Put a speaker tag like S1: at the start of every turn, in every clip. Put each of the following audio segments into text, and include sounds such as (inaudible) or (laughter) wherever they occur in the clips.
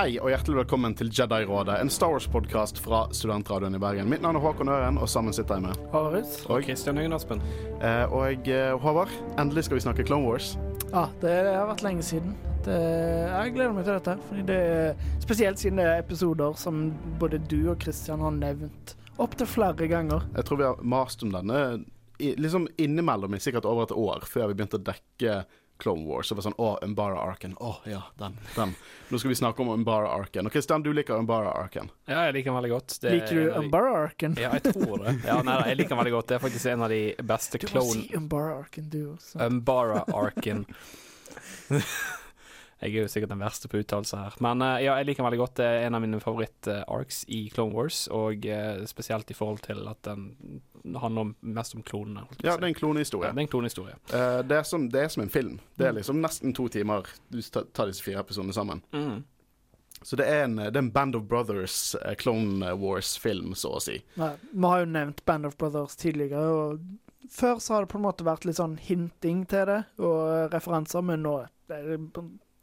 S1: Hei og hjertelig velkommen til Jedi-rådet, en Star Wars-podkast fra Studentradioen i Bergen. Mitt navn er Håkon Øren, og sammen sitter jeg med
S2: Aris.
S1: Og,
S3: Kristian Høgen Aspen.
S1: eh, og eh, Håvard, endelig skal vi snakke Clone Wars.
S2: Ja, det har vært lenge siden. Det, jeg gleder meg til dette. Fordi det er Spesielt siden det er episoder som både du og Kristian har nevnt opptil flere ganger.
S1: Jeg tror vi har mast om denne i, liksom innimellom i sikkert over et år før vi begynte å dekke Clone Wars. Så det var sånn Å, Umbara-arken. Å ja, den, den. Nå skal vi snakke om Umbara-arken. Og Kristian, du liker Umbara-arken.
S3: Ja, jeg liker den veldig godt. Det
S2: Liker du
S3: en av de-
S2: Umbara-arken?
S3: Ja, jeg tror det. Ja, nei, jeg liker den veldig godt. Det er faktisk en av de beste
S2: Du må si Umbara-arken, du også.
S3: Umbara-arken. (laughs) Jeg er jo sikkert den verste på uttalelser her. Men eh, ja, jeg liker den veldig godt. Det er en av mine favoritt-arcs i Clone Wars, og eh, spesielt i forhold til at den handler om, mest om klonene.
S1: Ja, det er en klonehistorie.
S3: Ja, det er en klonehistorie.
S1: Uh, det, er som, det er som en film. Det er liksom nesten to timer du tar, disse fire episodene sammen.
S3: Mm.
S1: Så det er en, det er en Band of Brothers uh, Clone Wars-film, så å si.
S2: Nei, vi har jo nevnt Band of Brothers tidligere, og før så har det på en måte vært litt sånn hinting til det, og referanser, men nå er det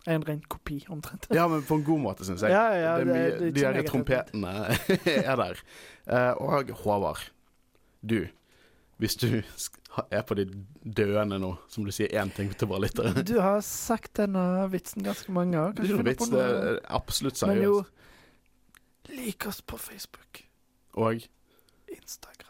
S2: en ren kopi, omtrent.
S1: Ja, men på en god måte, syns jeg.
S2: Ja, ja,
S1: det er
S2: det-
S1: mye,
S2: det er ikke
S1: de
S2: der
S1: trompetene (laughs) er der. Eh, og Håvard, du Hvis du er på de døende nå, som du sier én ting til våre lyttere
S2: Du har sagt denne vitsen ganske mange ganger.
S1: Det er ikke vits, det er absolutt
S2: Men jo, lik oss på Facebook,
S1: Og
S2: Instagram.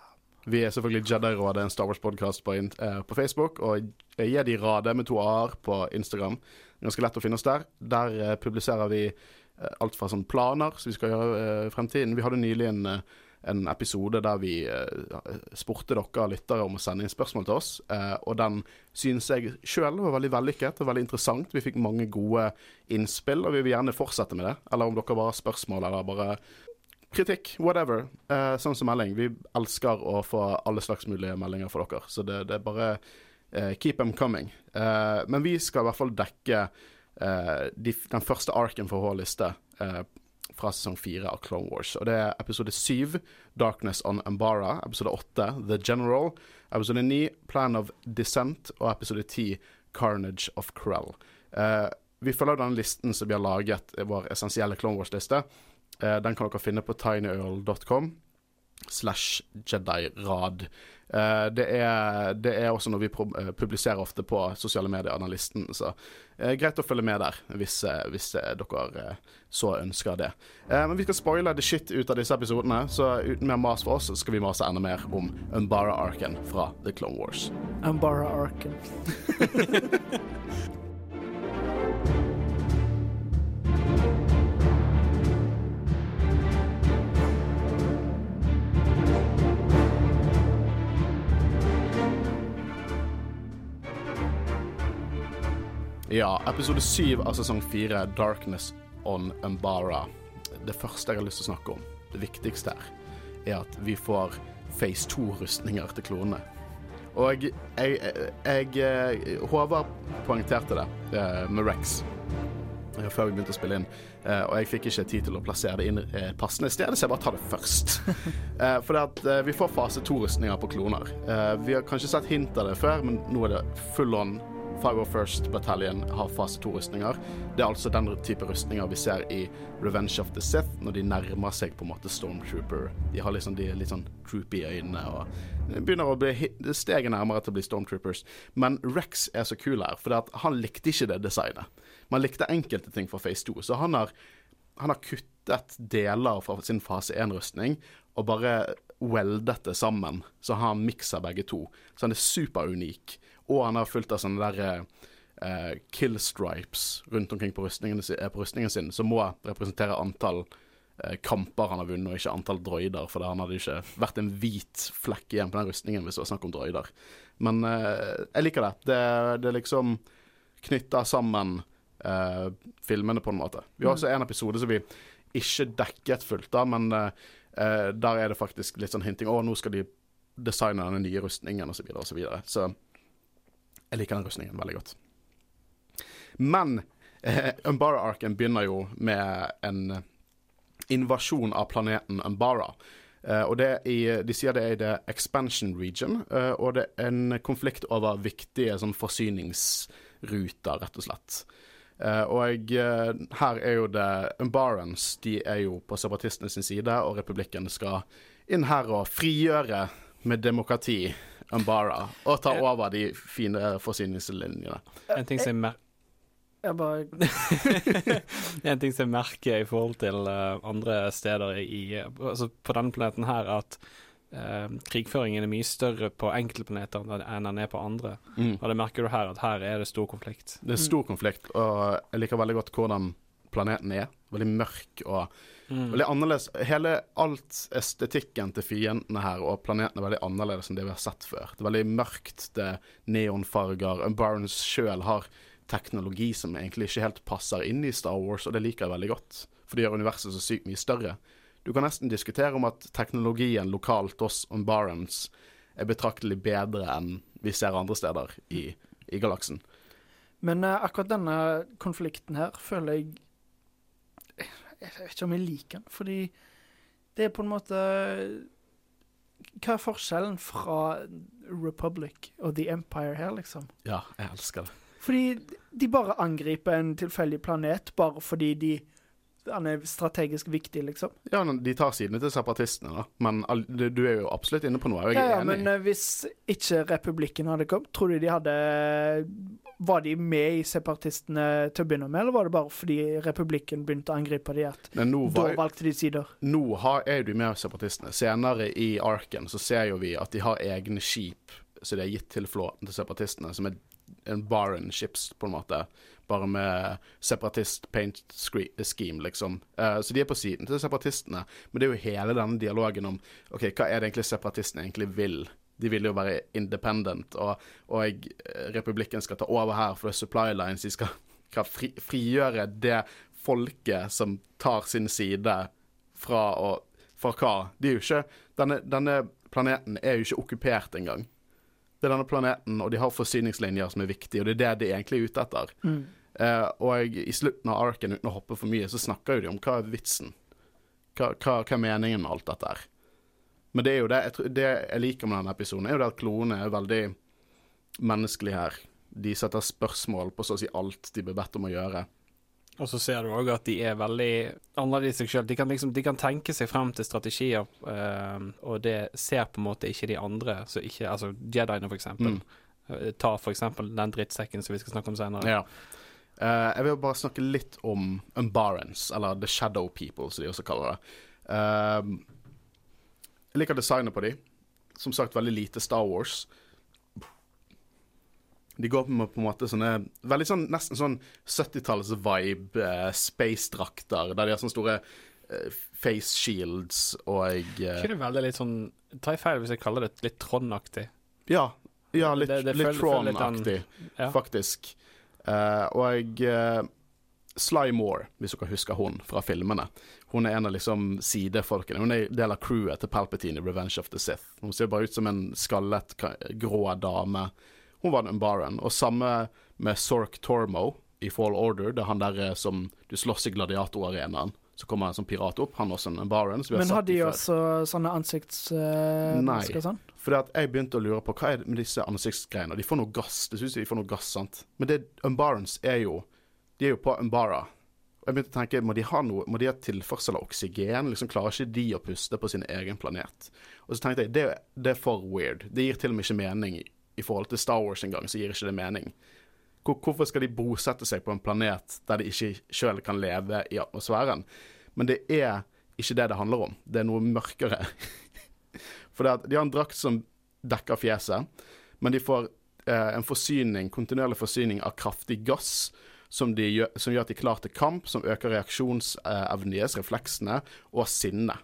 S1: vi er selvfølgelig Jedi-rådet, en Star Wars-podkast på, eh, på Facebook. Og Jedi-radet med to a-er på Instagram. Ganske lett å finne oss der. Der eh, publiserer vi eh, alt fra sånn planer som vi skal gjøre eh, i fremtiden. Vi hadde nylig en, eh, en episode der vi eh, spurte dere lyttere om å sende inn spørsmål til oss. Eh, og den synes jeg sjøl var veldig vellykket og veldig interessant. Vi fikk mange gode innspill, og vi vil gjerne fortsette med det. Eller om dere bare har spørsmål eller bare kritikk, whatever. Eh, sånn som melding. Vi elsker å få alle slags mulige meldinger fra dere. Så det, det er bare eh, keep them coming. Eh, men vi skal i hvert fall dekke eh, de, den første arken for vår liste eh, fra sesong fire av Clone Wars. Og det er episode syv, Darkness on Ambara. Episode åtte, The General. Episode ni, Plan of Descent. Og episode ti, Carnage of Krell. Eh, vi følger denne listen som vi har laget, vår essensielle Clone Wars-liste. Eh, den kan dere finne på tinyurl.com slash Jedi-rad. Eh, det, er, det er også noe vi eh, publiserer ofte på sosiale medier, Analysten. Så eh, greit å følge med der, hvis, hvis dere så ønsker det. Eh, men vi skal spoile the shit ut av disse episodene, så uten mer mas for oss, skal vi mase enda mer om Umbara-arken fra The Clone Wars.
S2: Umbara-arken. (laughs)
S1: Ja, episode syv av sesong fire, Darkness on Umbara. Det første jeg har lyst til å snakke om, det viktigste her, er at vi får Phase 2-rustninger til klonene. Og jeg, jeg, jeg Håvard poengterte det eh, med Rex eh, før vi begynte å spille inn. Eh, og jeg fikk ikke tid til å plassere det inn passende sted, så jeg bare tar det først. (laughs) eh, for det at eh, vi får fase to-rustninger på kloner. Eh, vi har kanskje sett hint av det før, men nå er det full on 501st Battalion har fase 2-rustninger. Det er altså den type rustninger vi ser i Revenge of the Sith, når de nærmer seg på en måte Stormtrooper. De har liksom de litt sånn droopy øynene og de begynner å bli steget nærmere til å bli Stormtroopers. Men Rex er så kul her, for han likte ikke det designet. Man likte enkelte ting fra Phase 2, så han har, han har kuttet deler fra sin fase 1-rustning og bare weldet det sammen, så han miksa begge to. Så han er superunik. Og han har fulgt av sånne der uh, kill stripes rundt omkring på rustningen, eh, på rustningen sin, som må representere antall uh, kamper han har vunnet, og ikke antall droider, for han hadde ikke vært en hvit flekk igjen på den rustningen hvis det var snakk om droider. Men uh, jeg liker det. Det, det liksom knytter sammen filmene på en måte. Vi har også en episode som vi ikke dekket fullt av, men der er det faktisk litt sånn hinting Å, nå skal de designe denne nye rustningen, osv., osv. Så, videre. så jeg liker den rustningen veldig godt. Men eh, Umbara-arken begynner jo med en invasjon av planeten Umbara. Eh, og i, De sier det er i the expansion region, eh, og det er en konflikt over viktige sånn, forsyningsruter, rett og slett. Eh, og eh, her er jo det Umbarans de er jo på separatistene sin side, og republikken skal inn her og frigjøre med demokrati Umbara og ta over de fine forsyningslinjene.
S3: En ting som jeg mer
S2: Jeg bare (laughs)
S3: En ting som jeg merker i forhold til eh, andre steder i Altså på denne planeten her, at eh, krigføringen er mye større på enkelte planeter enn den er på andre.
S1: Mm.
S3: Og det merker du her, at her er det stor konflikt.
S1: Det er stor konflikt, og jeg liker veldig godt hvordan planeten er. Veldig mørk og
S3: Mm.
S1: veldig annerledes. Hele alt estetikken til fiendene her og planeten er veldig annerledes enn det vi har sett før. Det er veldig mørkt, det er neonfarger. Barents sjøl har teknologi som egentlig ikke helt passer inn i Star Wars, og det liker jeg veldig godt. For det gjør universet så sykt mye større. Du kan nesten diskutere om at teknologien lokalt hos Barents er betraktelig bedre enn vi ser andre steder i, i galaksen.
S2: Men uh, akkurat denne konflikten her føler jeg Jeg vet ikke om jeg liker den, fordi det er på en måte Hva er forskjellen fra Republic og The Empire her, liksom?
S1: Ja, jeg elsker det.
S2: Fordi de bare angriper en tilfeldig planet bare fordi de han er strategisk viktig, liksom.
S1: Ja, De tar sidene til separatistene, da. Men du, er jo absolutt inne på noe. Jeg
S2: Ja,
S1: er
S2: ja,
S1: enig.
S2: men eh, hvis ikke republikken hadde kommet, tror du de hadde Var de med i separatistene til å begynne med, eller var det bare fordi republikken begynte å angripe de at da valgte de sider?
S1: nå har, er du med separatistene. Senere i arken så ser jo vi at de har egne skip som de har gitt til flåten til separatistene, som er en Baron ships, på en måte. Bare med separatist paint scheme, liksom. Uh, så de er på siden til separatistene. Men det er jo hele denne dialogen om OK, hva er det egentlig separatistene egentlig vil? De vil jo være independent, og, og eh, republikken skal ta over her, for det er supply lines. De skal, fri, frigjøre det folket som tar sin side fra å Fra hva? De er jo ikke Denne, denne planeten er jo ikke okkupert engang. Det er denne planeten, og de har forsyningslinjer som er viktige, og det er det de egentlig er ute etter.
S2: Mm.
S1: Uh, og i slutten av arken, uten å hoppe for mye, så snakker jo de om hva er vitsen. Hva, hva, hva er meningen med alt dette her. Men det er jo det jeg, tror, det jeg liker med denne episoden, er jo det at klonene er veldig menneskelige her. De setter spørsmål på så å si alt de blir bedt om å gjøre.
S3: Og så ser du òg at de er veldig annerledes i seg sjøl. De, kan liksom, de kan tenke seg frem til strategier, eh, og det ser på en måte ikke de andre. Så ikke, altså Jediene, for eksempel.
S1: Mm.
S3: Eh, Ta for eksempel den drittsekken som vi skal snakke om senere.
S1: Ja. Uh, jeg vil bare snakke litt om Unbarrens, eller The Shadow People, som de også kaller det. Uh, jeg liker designet på de. Som sagt, veldig lite Star Wars. De går med på en måte sånne Veldig sånn nesten sånn 70-talls-vibe, eh, space-drakter, der de har sånne store eh, face shields og eh,
S3: Ikke det veldig litt sånn Tar jeg feil hvis jeg kaller det litt Trond-aktig?
S1: Ja, ja litt,
S3: Det- det
S1: litt Tron-aktig.
S3: Ja.
S1: faktisk. Eh, og uh, Sly Moore, hvis dere husker hun fra filmene. Hun er en av liksom sidefolkene. Hun er del av crewet til Palpatine i Revenge of the Sith. Hun ser bare ut som en skallet, grå dame. Hun var en Umbaran. Og samme med Sork Tormo i Fall Order. Det er han der eh, som du slåss i gladiatorarenaen. Så kommer han som pirat opp. Han er også en baron. så vi har
S2: Men har de også sånne ansiktsmasker
S1: Nei.
S2: og sånn?
S1: At jeg begynte å lure på hva er det med disse ansiktsgreiene. De får noe gass. Det synes jeg de får noe gass, sant. Men det Umbarons er jo De er jo på Umbara. Og jeg begynte å tenke, må de ha noe Må de ha tilførsel av oksygen? Liksom Klarer ikke de å puste på sin egen planet? Og så tenkte jeg, det, det er for weird. Det gir til og med ikke mening i, forhold til Star Wars engang, så gir ikke det mening. Hvor, hvorfor skal de bosette seg på en planet der de ikke sjøl kan leve i atmosfæren? Men det er ikke det det handler om. Det er noe mørkere. (laughs) For de har en drakt som dekker fjeset, men de får eh, en forsyning, kontinuerlig forsyning av kraftig gass som, gjør, som gjør at de er klar til kamp, som øker reaksjonsevnen deres, refleksene, og sinne.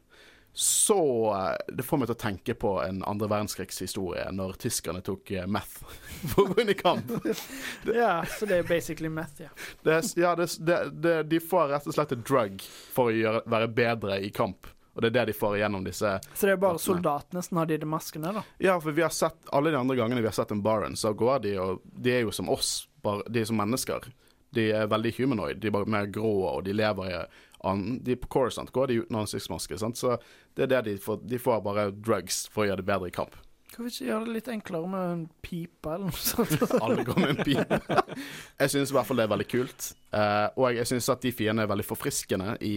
S1: Så eh, det får meg til å tenke på en andre verdenskrigshistorie, når tyskerne tok eh, meth (laughs) for å gå inn i kamp. (laughs)
S2: Ja, så det er basically meth, ja.
S1: Det, ja, det, det, de får rett og slett et drug for å gjøre, være bedre i kamp. Og det er det de får gjennom disse
S2: Så det er bare soldatene som har de de maskene, da.
S1: Ja, for vi har sett alle de andre gangene vi har sett en Baron, så går de og De er jo som oss, bare de er som mennesker. De er veldig humanoid. De er bare mer grå, og de lever i an, De På Coruscant går de uten ansiktsmaske, sant. Så det er det de får. De får bare drugs for å gjøre det bedre i kamp.
S2: Hvorfor ikke gjøre det litt enklere med en pipe eller noe sånt? (laughs)
S1: Alle går med en pipe. jeg syns i hvert fall det er veldig kult. Uh, og jeg syns at de fiendene er veldig forfriskende i,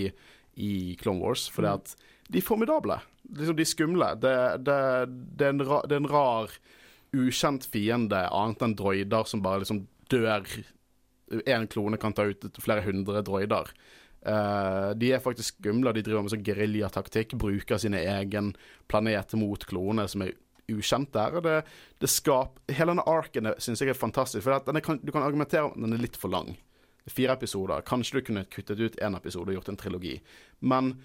S1: i Clone Wars, fordi
S2: Mm.
S1: at de er formidable. Liksom, de skumle. Det, det, det, er ra, det er en rar, ukjent fiende, annet enn droider som bare liksom dør. Én klone kan ta ut flere hundre droider. Eh, de er faktisk skumle, de driver med sånn geriljataktikk. Bruker sine egen planet mot klonene som er ukjent der. Og det, det skap, hele denne arken syns jeg er fantastisk. For kan, du kan argumentere om den er litt for lang. Fire episoder. Kanskje du kunne kuttet ut én episode og gjort en trilogi. Men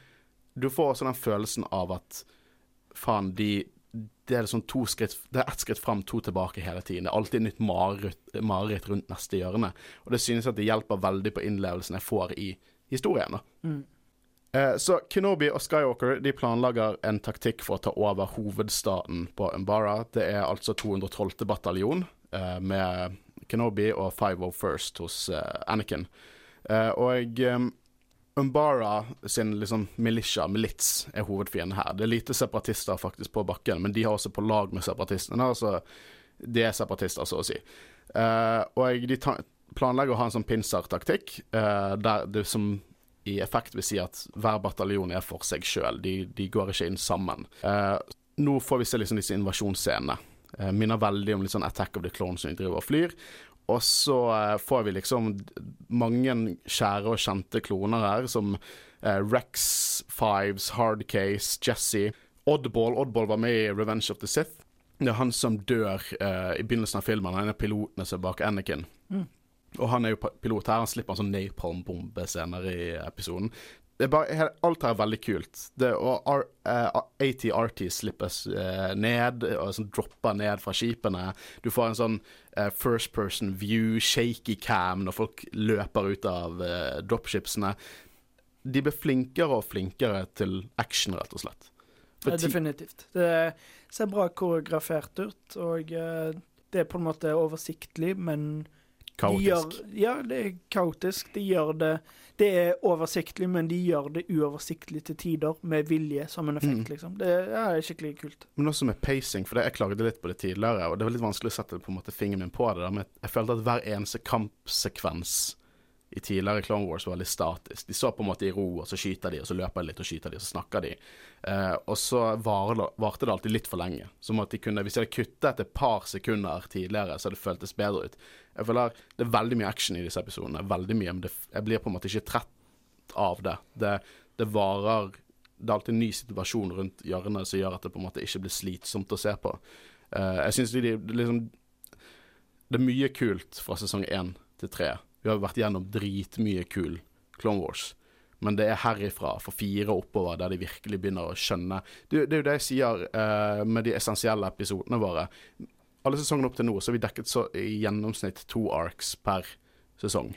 S1: du får også den følelsen av at faen, de det er sånn to skritt Det er ett skritt fram, to tilbake hele tiden. Det er alltid nytt mareritt rundt neste hjørne. Og det synes jeg at det hjelper veldig på innlevelsen jeg får i historien.
S2: Mm.
S1: Eh, Så Kenobi og Skywalker de planlegger en taktikk for å ta over hovedstaden på Umbara. Det er altså 212. bataljon eh, med Kenobi og 501st hos eh, Anakin. Eh, og Umbara sin liksom militia, milits, er hovedfienden her. Det er lite separatister faktisk på bakken, men de har også på lag med separatistene. Altså, de er separatister, så å si. Eh, og de planlegger å ha en sånn pinsertaktikk, uh, der det som i effekt vil si at hver bataljon er for seg sjøl. De, de går ikke inn sammen. Eh, nå får vi se liksom disse invasjonsscenene. Eh, minner veldig om litt sånn Attack of the Clones som de driver og flyr. Og så eh, får vi liksom mange kjære og kjente kloner her, som eh, Rex, Fives, Hardcase, Jesse. Oddball Oddball var med i Revenge of the Sith. Det er han som dør eh, i begynnelsen av filmen. Han er pilotene som er bak Anakin.
S2: Mm.
S1: Og han er jo pilot her. Han slipper en sånn napalm-bombe senere i episoden. Det er bare, alt her er veldig kult. Det, og R, eh, AT-RT slippes uh, ned, og sånn dropper ned fra skipene. Du får en sånn uh, first person view, shaky cam, når folk løper ut av dropshipsene. De blir flinkere og flinkere til action, rett og slett. For
S2: Ja, definitivt. Det ser bra koreografert ut, og det er på en måte oversiktlig, men de
S1: kaotisk.
S2: gjør, ja, det er kaotisk. De gjør det Det er oversiktlig, men de gjør det uoversiktlig til tider, med vilje som en effekt,
S1: Mm.
S2: liksom. Det er skikkelig kult.
S1: Men også med pacing, for det, jeg klagde litt på det tidligere, og det var litt vanskelig å sette på en måte fingeren min på det. der, men jeg følte at hver eneste kampsekvens i tidligere Clone Wars var litt statisk. De så på en måte i ro, og så skyter de, og så løper de litt, og skyter de, og så snakker de. Eh, og så varte det alltid litt for lenge. Som at de kunne, Hvis de hadde kuttet et par sekunder tidligere, så hadde det føltes bedre ut. Jeg føler Det er veldig mye action i disse episodene, veldig mye, men det, jeg blir på en måte ikke trett av det. Det, det varer Det er alltid en ny situasjon rundt hjørnet som gjør at det på en måte ikke blir slitsomt å se på. Uh, jeg syns de, de, liksom Det er mye kult fra sesong én til tre. Vi har vært gjennom dritmye kul Clone Wars. Men det er herifra, for fire oppover, der de virkelig begynner å skjønne Det, det er jo det jeg sier uh, med de essensielle episodene våre. Alle sesongene opp til nå så har vi dekket så i gjennomsnitt to arcs per sesong.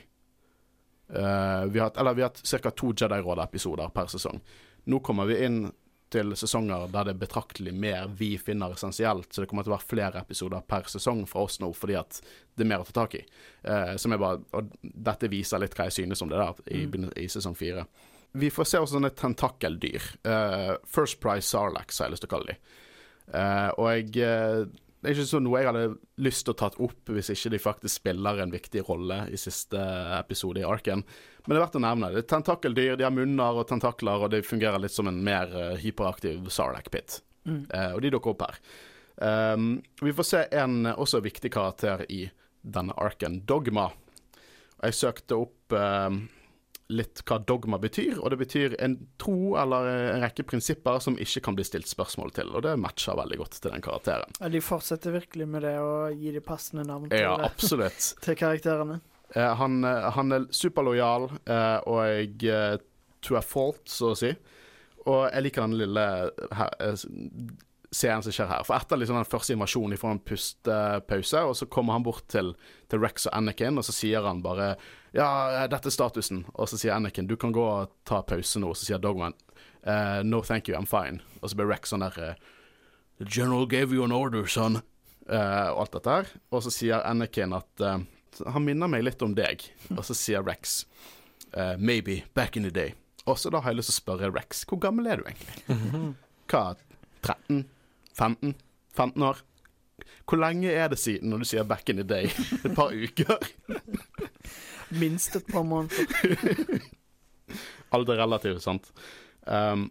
S1: Uh, vi har eller vi har hatt ca. to Jedi-råd-episoder per sesong. Nå kommer vi inn til sesonger der det er betraktelig mer vi finner essensielt, så det kommer til å være flere episoder per sesong fra oss nå, fordi at det er mer å ta tak i. Uh, som er bare, og dette viser litt hva jeg synes om det der i, mm. i sesong fire. Vi får se også sånne tentakeldyr. Uh, First Price Sarlax har jeg lyst til å kalle de. Og jeg det er ikke sånn noe jeg hadde lyst til å tatt opp hvis ikke de faktisk spiller en viktig rolle i siste episode i Arken. Men det er verdt å nevne. Det er tentakeldyr, de har munner og tentakler, og de fungerer litt som en mer eh, hyperaktiv Sarlacc-pit.
S2: Mm.
S1: Eh, og de dukker opp her. Um, vi får se en også viktig karakter i denne arken, Dogma. Jeg søkte opp um, litt hva dogma betyr, og det betyr en tro eller en rekke prinsipper som ikke kan bli stilt spørsmål til, og det matcher veldig godt til den karakteren.
S2: Ja, de fortsetter virkelig med det å gi de passende navn til,
S1: Ja, absolutt. (laughs)
S2: til karakterene.
S1: Eh, han, eh, han er superlojal, eh, og eh, to a fault, så å si. Og jeg liker den lille her, scenen som skjer her. For etter liksom den første invasjonen, de får en pustepause, og så kommer han bort til, til Rex og Anakin, og så sier han bare Ja, dette er statusen. Og så sier Anakin du kan gå og ta pause nå. Og så sier Dogman uh, no thank you, I'm fine. Og så blir Rex sånn der The general gave you an order, son. Uh, og alt dette her. Og så sier Anakin at uh, han minner meg litt om deg. Og så sier Rex maybe back in the day. Og så da har jeg lyst til å spørre Rex, hvor gammel er du egentlig? (laughs) Hva, 13? 15? 15 år. Hvor lenge er det siden når du sier 'back in the day'? (laughs) Et par uker? (laughs)
S2: Minst et par måneder. (laughs)
S1: Alt er relativt, sant? Um,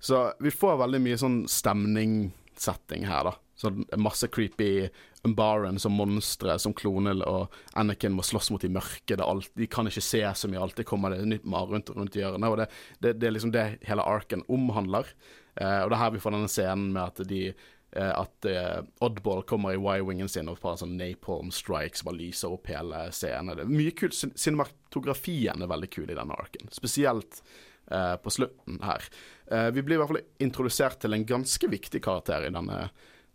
S1: så vi får veldig mye sånn stemningssetting her, da. Så masse creepy Umbaren som monstre, som Klonel og Anakin må slåss mot de mørke. Det er alt, de kan ikke se så mye, alltid kommer det nytt mareritt rundt, rundt hjørnet. Og det, det, det, er liksom det hele arken omhandler. Eh, og det er her vi får denne scenen med at de eh, at eh, Oddball kommer i Y-wingen sin og får en sånn napalm strike som bare lyser opp hele scenen. Det er mye kult. Cinematografien er veldig kul i denne arken, spesielt uh, på slutten her. Uh, vi blir i hvert fall introdusert til en ganske viktig karakter i denne,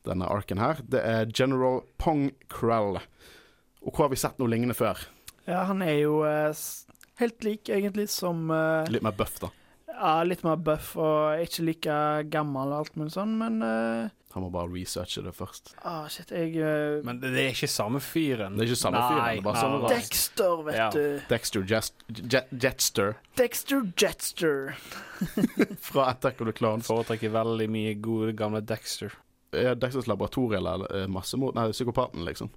S1: denne arken her. Det er General Pong Krell. Og hvor har vi sett noe lignende før?
S2: Ja, han er jo uh, helt lik, egentlig, som
S1: Litt mer buff, da.
S2: Ja, litt mer buff og ikke like gammel og alt mulig sånn, men uh,
S1: Han må bare researche det først.
S2: ah, shit, jeg uh,
S3: Men det er ikke samme fyren.
S1: Det er ikke samme fyren, det er bare samme.
S2: Dexter, vet
S3: Ja.
S2: du.
S1: Dexter Jest, Jet, Jetster
S2: Dexter Jetster. (laughs) (laughs)
S1: fra Attack of the Clones.
S3: Foretrekker veldig mye gode, gamle Dexter.
S1: Er Dexters laboratorium eller masse massemord? Nei, psykopaten, liksom.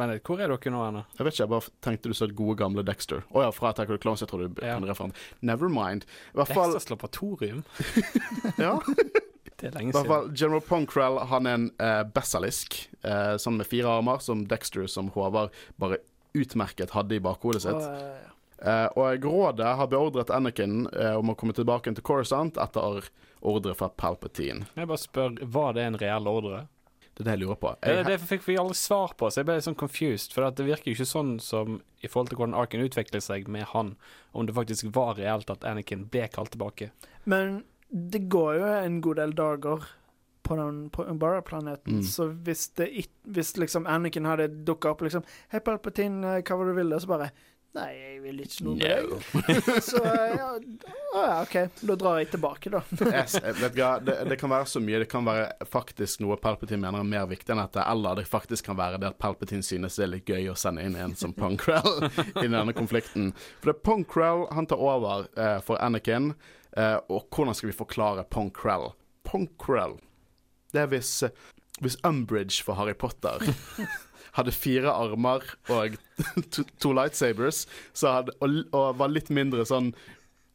S3: Men hvor er dere nå, Anna?
S1: Jeg vet ikke, jeg bare tenkte du sa gode, gamle Dexter. Å ja, fra Attack of the Clones. Jeg tror du
S3: Ja.
S1: kunne referere. Never mind. I hvert fall,
S3: Dexters laboratorium? (laughs)
S1: ja, (laughs)
S3: Det er
S1: i
S3: lenge siden.
S1: fall General Ponkrell han er en eh, besalisk, eh, sånn med fire armer, som Dexter som Håvard bare utmerket hadde i bakhodet sitt.
S2: Og, ja.
S1: Eh, og rådet har beordret Anakin eh, om å komme tilbake til Coruscant etter ordre fra Palpatine.
S3: Jeg bare spør, var det en reell ordre?
S1: Det er det jeg lurer på.
S3: Det,
S1: Jeg,
S3: det fikk vi aldri svar på, så jeg ble litt sånn confused. For det virker jo ikke sånn som i forhold til hvordan arken utviklet seg med han, om det faktisk var reelt at Anakin ble kalt tilbake.
S2: Men det går jo en god del dager på den Umbara-planeten,
S1: Mm.
S2: så hvis det Hvis liksom Anakin hadde dukka opp liksom 'Hei, Palpatine, hva var det du ville?' Så bare 'Nei, jeg vil ikke noe med deg'. (laughs) Så eh, ja, ja, OK. Da drar jeg tilbake, da. (laughs)
S1: jeg, jeg vet du hva, det, det kan være så mye. Det kan være faktisk noe Palpatine mener er mer viktig enn dette, eller det faktisk kan være det at Palpatine synes det er litt gøy å sende inn en som Ponkrell (laughs) i denne konflikten. For det er Ponkrell han tar over eh, for Anakin, eh, og hvordan skal vi forklare Ponkrell? Ponkrell Det er hvis, eh, hvis Umbridge for Harry Potter hadde fire armer og (laughs) to, to lightsabers så hadde, og, og var litt mindre sånn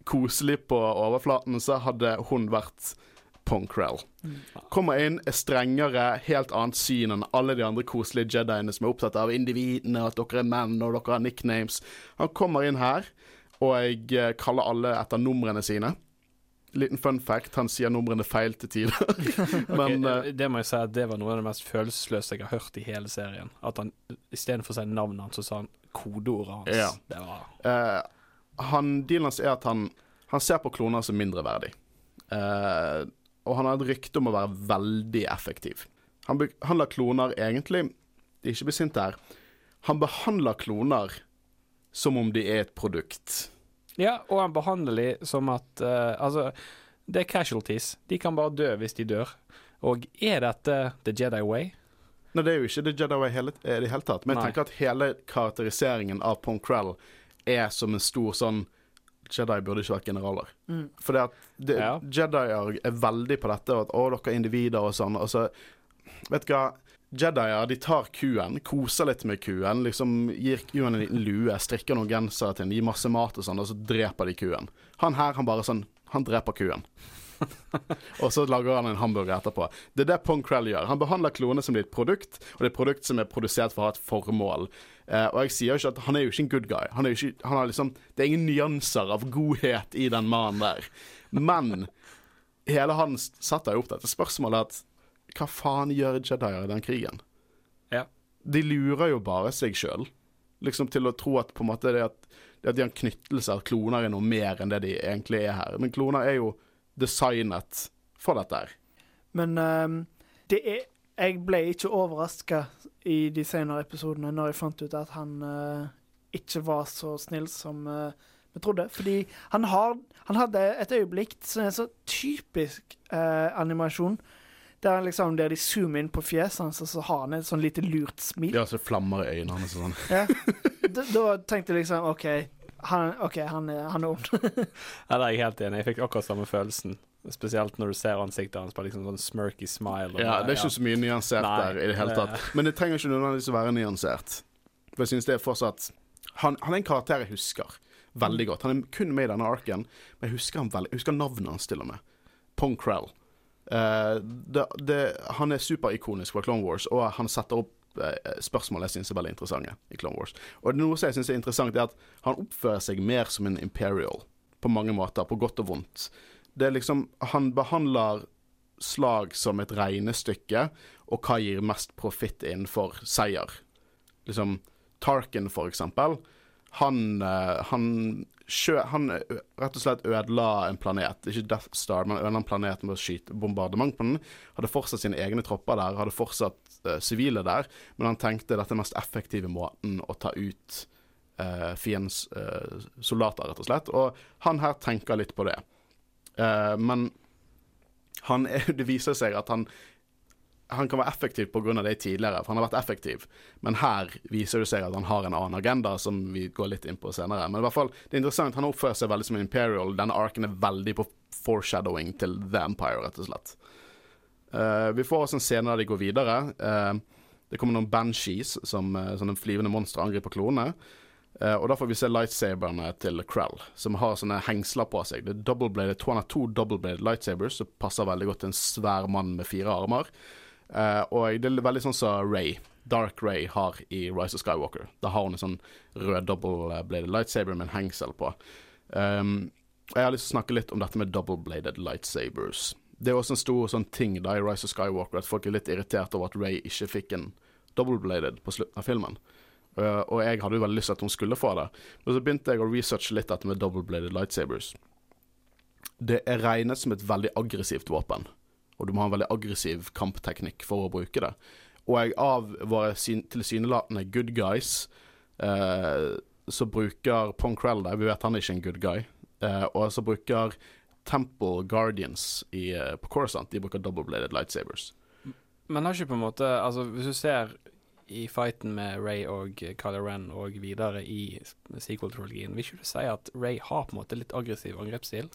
S1: koselig på overflaten, så hadde hun vært Ponkrell. Kommer inn, er strengere, helt annet syn enn alle de andre koselige jediene som er opptatt av individene, at dere er menn og dere har nicknames. Han kommer inn her, og jeg eh, kaller alle etter numrene sine. Liten fun fact, han sier numrene feil til tider. (laughs) (laughs) Men
S3: Ok,
S1: eh,
S3: det må jeg si at det var noe av det mest følelsesløse jeg har hørt i hele serien. At han istedenfor å si navnet hans, så sa han kodeordet hans.
S1: Ja.
S3: Det var
S1: Eh, han, dealen hans er at han, han ser på kloner som mindreverdig. Eh, og han har et rykte om å være veldig effektiv. Han behandler kloner egentlig Ikke bli sint her. Han behandler kloner som om de er et produkt.
S3: Ja, og han behandler dem som at uh, Altså, det er casualties. De kan bare dø hvis de dør. Og er dette the Jedi way?
S1: Nei, det er jo ikke The Jedi Way hele, i det hele tatt. Men jeg
S3: Nei.
S1: tenker at hele karakteriseringen av Ponkrell er som en stor sånn Jedi burde ikke vært generaler.
S2: Mm.
S1: For det at det,
S3: Ja.
S1: Jedier er veldig på dette, og at å, dere er individer og sånn. Og så, vet du hva Jedier de tar kuen, koser litt med kuen, liksom gir kuen en liten lue, strikker noen gensere til den, gir masse mat og sånn, og så dreper de kuen. Han her, han bare sånn Han dreper kuen. (laughs) og så lager han en hamburger etterpå. Det er det Pong Krell gjør. Han behandler klonene som et produkt, og det er et produkt som er produsert for å ha et formål. Eh, og jeg sier jo ikke at han er jo ikke en good guy. Han er jo ikke, han har liksom, det er ingen nyanser av godhet i den mannen der. Men hele hans setter jo opp dette spørsmålet at hva faen gjør Jedier i den krigen?
S3: Ja.
S1: De lurer jo bare seg sjøl. Liksom til å tro at på en måte det at, det at de har en knyttelse, at kloner er noe mer enn det de egentlig er her. Men kloner er jo designet for dette her.
S2: Men um, det er Jeg ble ikke overraska i de senere episodene når jeg fant ut at han uh, ikke var så snill som uh, vi trodde. Fordi han, har, han hadde et øyeblikk som er så typisk uh, animasjon. Der, er liksom, der de zoomer inn på fjeset hans, og så har han et sånn lite lurt smil.
S1: Ja, så flammer i øynene hans og sånn.
S2: Ja. (laughs) Da, da tenkte jeg liksom OK, han, ok, han han er ond. (laughs)
S3: Ja, det er jeg helt enig. Jeg fikk akkurat samme følelsen. Spesielt når du ser ansiktet hans på liksom sånn smirky smile. og
S1: Ja, det er ikke så mye nyansert
S3: Nei,
S1: der i det hele tatt. Men det trenger ikke nødvendigvis å være nyansert. For jeg synes det er fortsatt han, han er en karakter jeg husker veldig godt. Han er kun med i denne arken, men jeg husker, han veldig, jeg husker navnet hans til og med. Pong Krell. Eh, det, det, han er superikonisk fra Clone Wars, og han setter opp eh, spørsmål jeg syns er veldig interessante i Clone Wars. Og noe som jeg syns er interessant, er at han oppfører seg mer som en Imperial på mange måter, på godt og vondt. Det er liksom Han behandler slag som et regnestykke, og hva gir mest profitt innenfor seier. Liksom Tarkin, for eksempel. Han, eh, han, han rett og slett ødela en planet. Ikke Death Star, men ødela en planet med å skyte bombardement på den. Hadde fortsatt sine egne tropper der, hadde fortsatt eh, sivile der, men han tenkte dette er den mest effektive måten å ta ut uh, fiendens uh, soldater, rett og slett. Og han her tenker litt på det. Eh, men han (laughs) det viser seg at han han kan være effektiv pga. det tidligere, for han har vært effektiv. Men her viser det seg at han har en annen agenda, som vi går litt inn på senere. Men i hvert fall, det er interessant. Han oppfører seg veldig som Imperial. Denne arken er veldig på foreshadowing til The Empire, rett og slett. Uh, vi får også en scene der de går videre. Uh, det kommer noen banshees, som uh, sånne flyvende monstre angriper klonene. Uh, og da får vi se lightsaberne til Krell, som har sånne hengsler på seg. Det er double-bladed, Han har to double-bladed lightsabers, som passer veldig godt til en svær mann med fire armer. Eh, og det er veldig sånn som Ray, Dark Ray, har i Rise of Skywalker. Da har hun en sånn rød double-bladed lightsaber med en hengsel på. Um, jeg har lyst til å snakke litt om dette med double-bladed lightsabers. Det er også en stor sånn ting da i Rise of Skywalker at folk er litt irritert over at Ray ikke fikk en double-bladed på slutten av filmen. Uh, og jeg hadde jo veldig lyst til at hun skulle få det. Men så begynte jeg å researche litt dette med double-bladed lightsabers. Det er regnet som et veldig aggressivt våpen, og du må ha en veldig aggressiv kampteknikk for å bruke det. Og av våre tilsynelatende good guys, eh, så bruker Pong Krell det. Vi vet han er ikke en good guy. Eh, og så bruker Temple Guardians i, eh, på Coruscant De bruker double-bladed lightsabers.
S3: Men har ikke på en måte Altså, hvis du ser i fighten med Ray og Kylo Ren og videre i sequel-trilogien, vil ikke du si at Ray har på en måte litt aggressiv angrepsstil?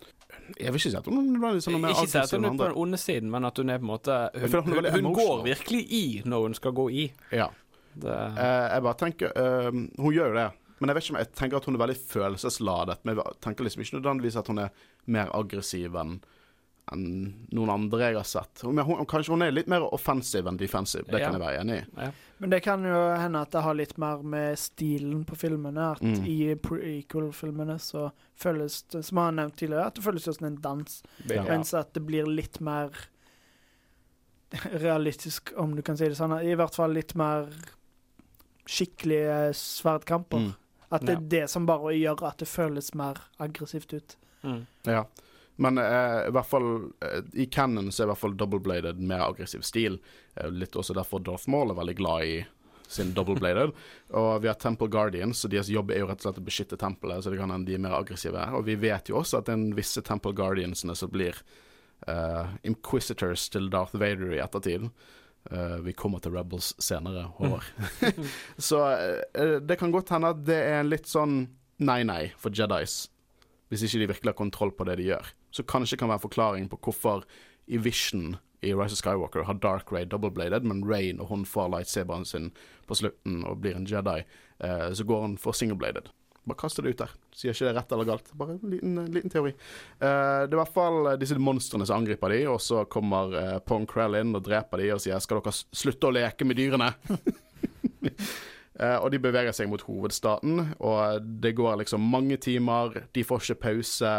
S1: Jeg vil ikke si at hun er nødvendigvis sånn mer
S3: Ikke si at hun er på den onde siden, men at hun er på en måte Hun,
S1: hun
S3: hun, hun går virkelig i når hun skal gå i.
S1: Ja.
S3: Det,
S1: Uh, jeg bare tenker uh, Hun gjør jo det. Men jeg vet ikke om jeg tenker at hun er veldig følelsesladet. Men jeg tenker liksom ikke nødvendigvis at hun er mer aggressiv enn enn noen andre jeg har sett. Hun, hun, kanskje hun er litt mer offensiv enn defensive. Det kan jeg være enig i.
S3: ja.
S2: Men det kan jo hende at det har litt mer med stilen på filmene. At
S1: Mm.
S2: i prequel-filmene så føles det, som jeg har nevnt tidligere, at det føles jo som en dans.
S1: Ja.
S2: Mens at det blir litt mer (laughs) realistisk, om du kan si det sånn. I hvert fall litt mer skikkelige sverdkamper.
S1: Mm.
S2: At det
S3: Ja.
S2: er det som bare gjør at det føles mer aggressivt ut.
S3: Mm.
S1: Ja. Men eh, i hvert fall eh, i Cannon så er i hvert fall double-bladed mer aggressiv stil. Eh, litt også derfor Darth Maul er veldig glad i sin double-bladed. (laughs) og vi har Temple Guardians, og deres jobb er jo rett og slett å beskytte tempelet, så det kan hende de er mer aggressive. Og vi vet jo også at det er en visse Temple Guardiansene som blir eh, Inquisitors til Darth Vader i ettertid. Eh, vi kommer til Rebels senere, Håvard. (laughs) (laughs) så eh, det kan godt hende at det er en litt sånn nei-nei for Jedis hvis ikke de virkelig har kontroll på det de gjør. Så kanskje kan være en forklaring på hvorfor i Vision i Rise of Skywalker har Dark Ray double-bladed, men Ray, når hun får lightsaberen sin på slutten og blir en Jedi, eh, så går hun for single-bladed. Bare kaster det ut der. Sier ikke det rett eller galt. Bare en liten, en liten teori. Eh, det er i hvert fall disse monstrene som angriper de, og så kommer eh, Pong Krell inn og dreper de og sier 'skal dere slutte å leke med dyrene'? (laughs) Eh, og de beveger seg mot hovedstaten, og det går liksom mange timer. De får ikke pause.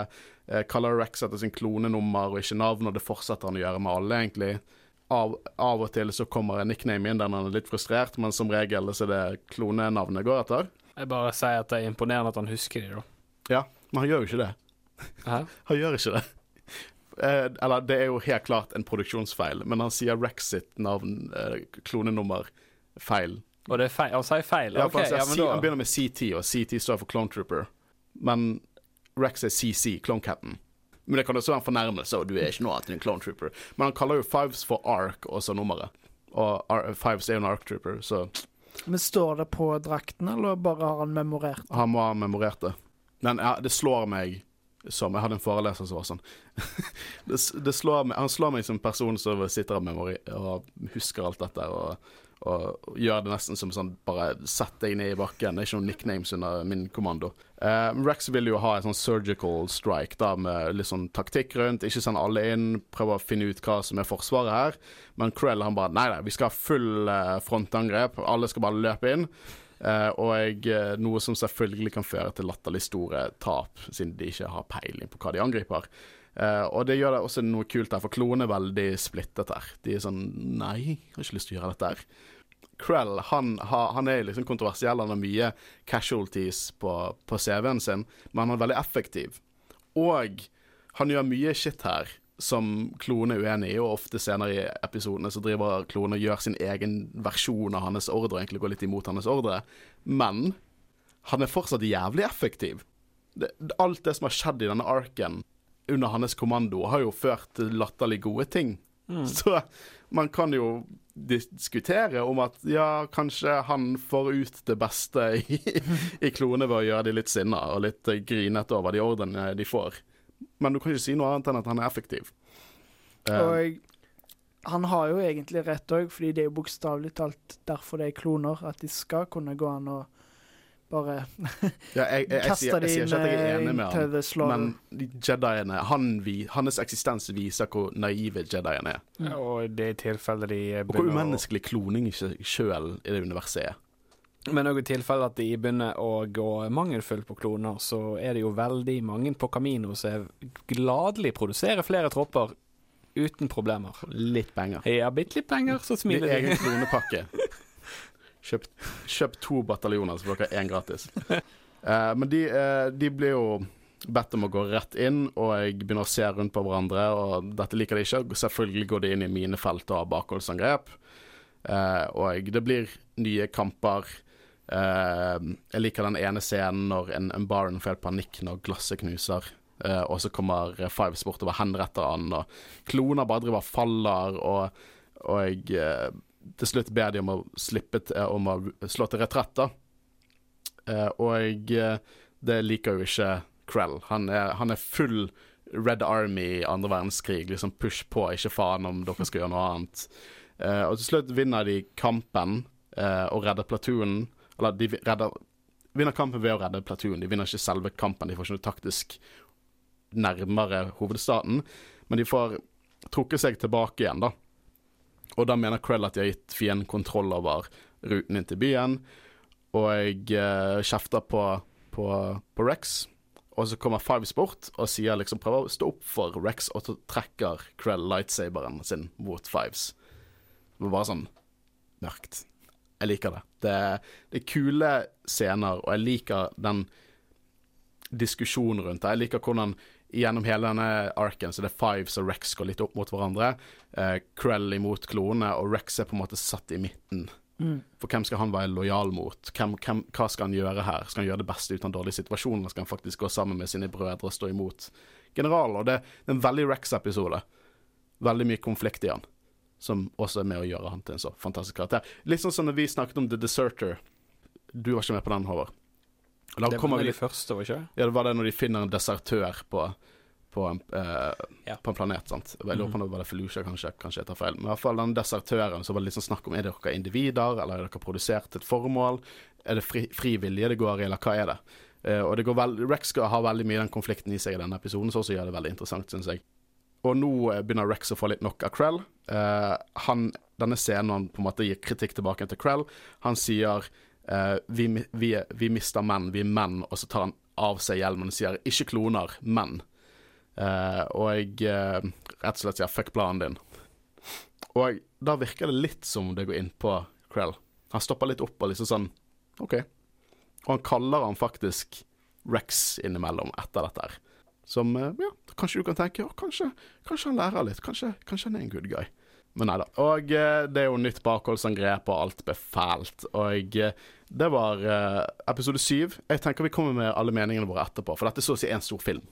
S1: Eh, Color Rex setter sin klonenummer og ikke navn, og det fortsetter han å gjøre med alle, egentlig. Av, av og til så kommer en nickname inn der han er litt frustrert, men som regel så er det klonenavnet går etter.
S3: Jeg bare sier at det er imponerende at han husker det, da.
S1: Ja, men han gjør jo ikke det.
S3: Hæ? (laughs)
S1: Han gjør ikke det. Eh, eller det er jo helt klart en produksjonsfeil, men han sier Rex sitt navn, eh, klonenummer, feil.
S3: Og det er feil. Han sier feil?
S1: Ja, okay, han, sier
S3: ja, men
S1: han begynner med CT, og CT står for Clone Trooper. Men Rex er CC, Clone Captain. Men det kan også være en fornærmelse, og du er ikke noe annet enn en Clone Trooper. Men han kaller jo Fives for Ark, og så nummeret. Og Ar Fives er jo en Ark Trooper, så
S2: Men står det på drakten, eller bare har han memorert? det?
S1: han må ha memorert det. Men ja, det slår meg som Jeg hadde en foreleser som var sånn (laughs) det, det slår meg, Han slår meg som en person som sitter og, memori og husker alt dette. Og, og gjør det nesten som sånn Bare sett deg ned i bakken. Det er ikke noen nicknames under min kommando. Uh, Rex vil jo ha en sånn surgical strike da med litt sånn taktikk rundt. Ikke send alle inn, prøve å finne ut hva som er forsvaret her. Men Krell han bare Nei, nei, vi skal ha full eh, frontangrep. Alle skal bare løpe inn. Uh, og noe som selvfølgelig kan føre til latterlig store tap, siden de ikke har peiling på hva de angriper. Uh, og det gjør det også noe kult her, for kloene er veldig splittet her. De er sånn Nei, jeg har ikke lyst til å gjøre dette her. Krell han, han er liksom kontroversiell, han har mye casualties på, på CV-en sin, men han er veldig effektiv. Og han gjør mye shit her som klonen er uenig i, og ofte senere i episodene så driver klonen og gjør sin egen versjon av hans ordre, og egentlig går litt imot hans ordre. Men han er fortsatt jævlig effektiv. Det, alt det som har skjedd i denne arken under hans kommando, har jo ført til latterlig gode ting. Så man kan jo diskutere om at ja, kanskje han får ut det beste i, i klone ved å gjøre de litt sinna og litt eh, grinete over de ordrene de får. Men du kan ikke si noe annet enn at han er effektiv. Eh,
S2: Og han har jo egentlig rett òg, fordi det er jo bokstavelig talt derfor det er kloner. At de skal kunne gå an og bare (laughs)
S1: ja, jeg, jeg, jeg, sier, jeg sier ikke at jeg er enig med
S2: til
S1: han,
S2: the slaughter.
S1: men Jediene han, Hans eksistens viser hvor naive Jediene er.
S3: Og det er tilfelle de
S1: Og hvor
S3: begynner å-
S1: umenneskelig kloning sjøl i det universet er.
S3: Men òg i tilfelle at de begynner å gå mangelfullt på kloner, så er det jo veldig mange på Camino som gladelig produserer flere tropper uten problemer.
S1: Litt penger.
S3: Ja, bitte litt penger, så smiler
S1: egen klonepakke. (laughs) Kjøp, kjøp to bataljoner, så får dere én gratis. Uh, (laughs) men de, uh, de blir jo bedt om å gå rett inn, og jeg begynner å se rundt på hverandre, og dette liker de ikke. Selvfølgelig går de inn i mine felt og har bakholdsangrep. Eh, og det blir nye kamper. Eh, jeg liker den ene scenen når en, en Baron får helt panikk når glasset knuser. Eh, og så kommer Fives bortover, henretter han, og kloner bare driver og faller, og, og jeg eh, til slutt ber de om å slippe til, eh, om å slå til retrett, da. Eh, og eh, det liker jo ikke Krell. Han er, han er full Red Army i andre verdenskrig. Liksom push på, ikke faen om dere skal gjøre noe annet. Og til slutt vinner de kampen og redder platoonen. Eller de redder vinner kampen ved å redde platoonen. De vinner ikke selve kampen, de får ikke noe taktisk nærmere hovedstaten. Men de får trukket seg tilbake igjen, da. Og da mener Krell at de har gitt fienden kontroll over ruten inn til byen. Og eh, kjefter på, på, på Rex. Og så kommer Fives bort og sier liksom prøver å stå opp for Rex, og så trekker Krell lightsaberen sin mot Fives. Det var bare sånn mørkt. Jeg liker det. Det, det er kule scener, og jeg liker den diskusjonen rundt det. Jeg liker hvordan gjennom hele denne arken så det er Fives og Rex går litt opp mot hverandre. Eh, Krell imot klonene, og Rex er på en måte satt i midten.
S2: Mm.
S1: For hvem skal han være lojal mot? Hvem, hvem, hva skal han gjøre her? Skal han gjøre det beste ut av en dårlig situasjon, eller skal han faktisk gå sammen med sine brødre og stå imot generalen? Og det, det er en veldig Rex-episode. Veldig mye konflikt i han, som også er med å gjøre han til en så fantastisk karakter. Litt sånn som når vi snakket om The Deserter. Du var ikke med på den, Håvard. Da
S3: Det var
S1: vi
S3: de første, var ikke det?
S1: ja, det var det når de finner en desertør på, på, en, eh,
S3: Ja.
S1: på en planet. sant? Jeg lurer på om det var det Felucia, kanskje. Kanskje jeg tar feil. Men i hvert fall den desertøren, så var det litt sånn snakk om er dere individer, eller er dere produsert til et formål? Er det fri, fri vilje det går i, eller hva er det? Eh, og det går vel, Rex skal ha veldig mye den konflikten i seg i denne episoden, så også gjør det veldig interessant, syns jeg. Og nå eh, begynner Rex å få litt nok av Krell. Eh, han, denne scenen han på en måte gir kritikk tilbake til Krell. Han sier eh, vi, vi, vi mister menn, vi er menn, og så tar han av seg hjelmen og sier 'ikke kloner, menn'. Uh, og jeg eh, rett og slett sier 'fuck planen din'. Og da virker det litt som det går inn på Krell. Han stopper litt opp og liksom sånn OK. Og han kaller han faktisk Rex innimellom etter dette her. Som ja, kanskje du kan tenke å, kanskje, kanskje han lærer litt. Kanskje, kanskje han er en good guy. Men nei da. Og eh, det er jo nytt bakholdsangrep, og alt ble. Og eh, det var eh, episode syv. Jeg tenker vi kommer med alle meningene våre etterpå, for dette er så å si en stor film.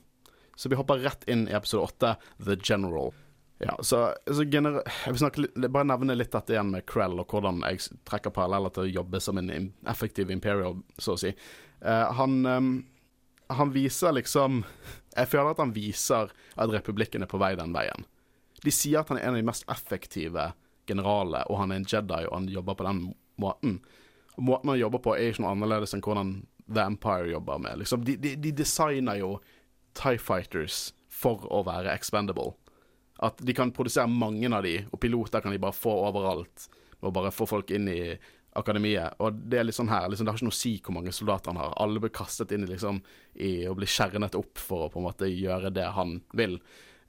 S1: Så vi hopper rett inn i episode åtte, The General. Ja, så, så gener Jeg vil snakke bare nevne litt dette igjen med Krell, og hvordan jeg trekker paralleller til å jobbe som en effektiv Imperial, så å si. Uh, han, um, han viser liksom Jeg føler at han viser at republikken er på vei den veien. De sier at han er en av de mest effektive generalene, og han er en Jedi, og han jobber på den måten. Og måten han jobber på, er ikke noe annerledes enn hvordan The Empire jobber med. Liksom, de, de, de designer jo Tie Fighters for å være expendable. At de kan produsere mange av de, og piloter kan de bare få overalt. Og bare få folk inn i akademiet. Og det er litt sånn her, liksom, det har ikke noe å si hvor mange soldater han har. Alle blir kastet inn i, liksom, i å bli skjernet opp for å på en måte gjøre det han vil.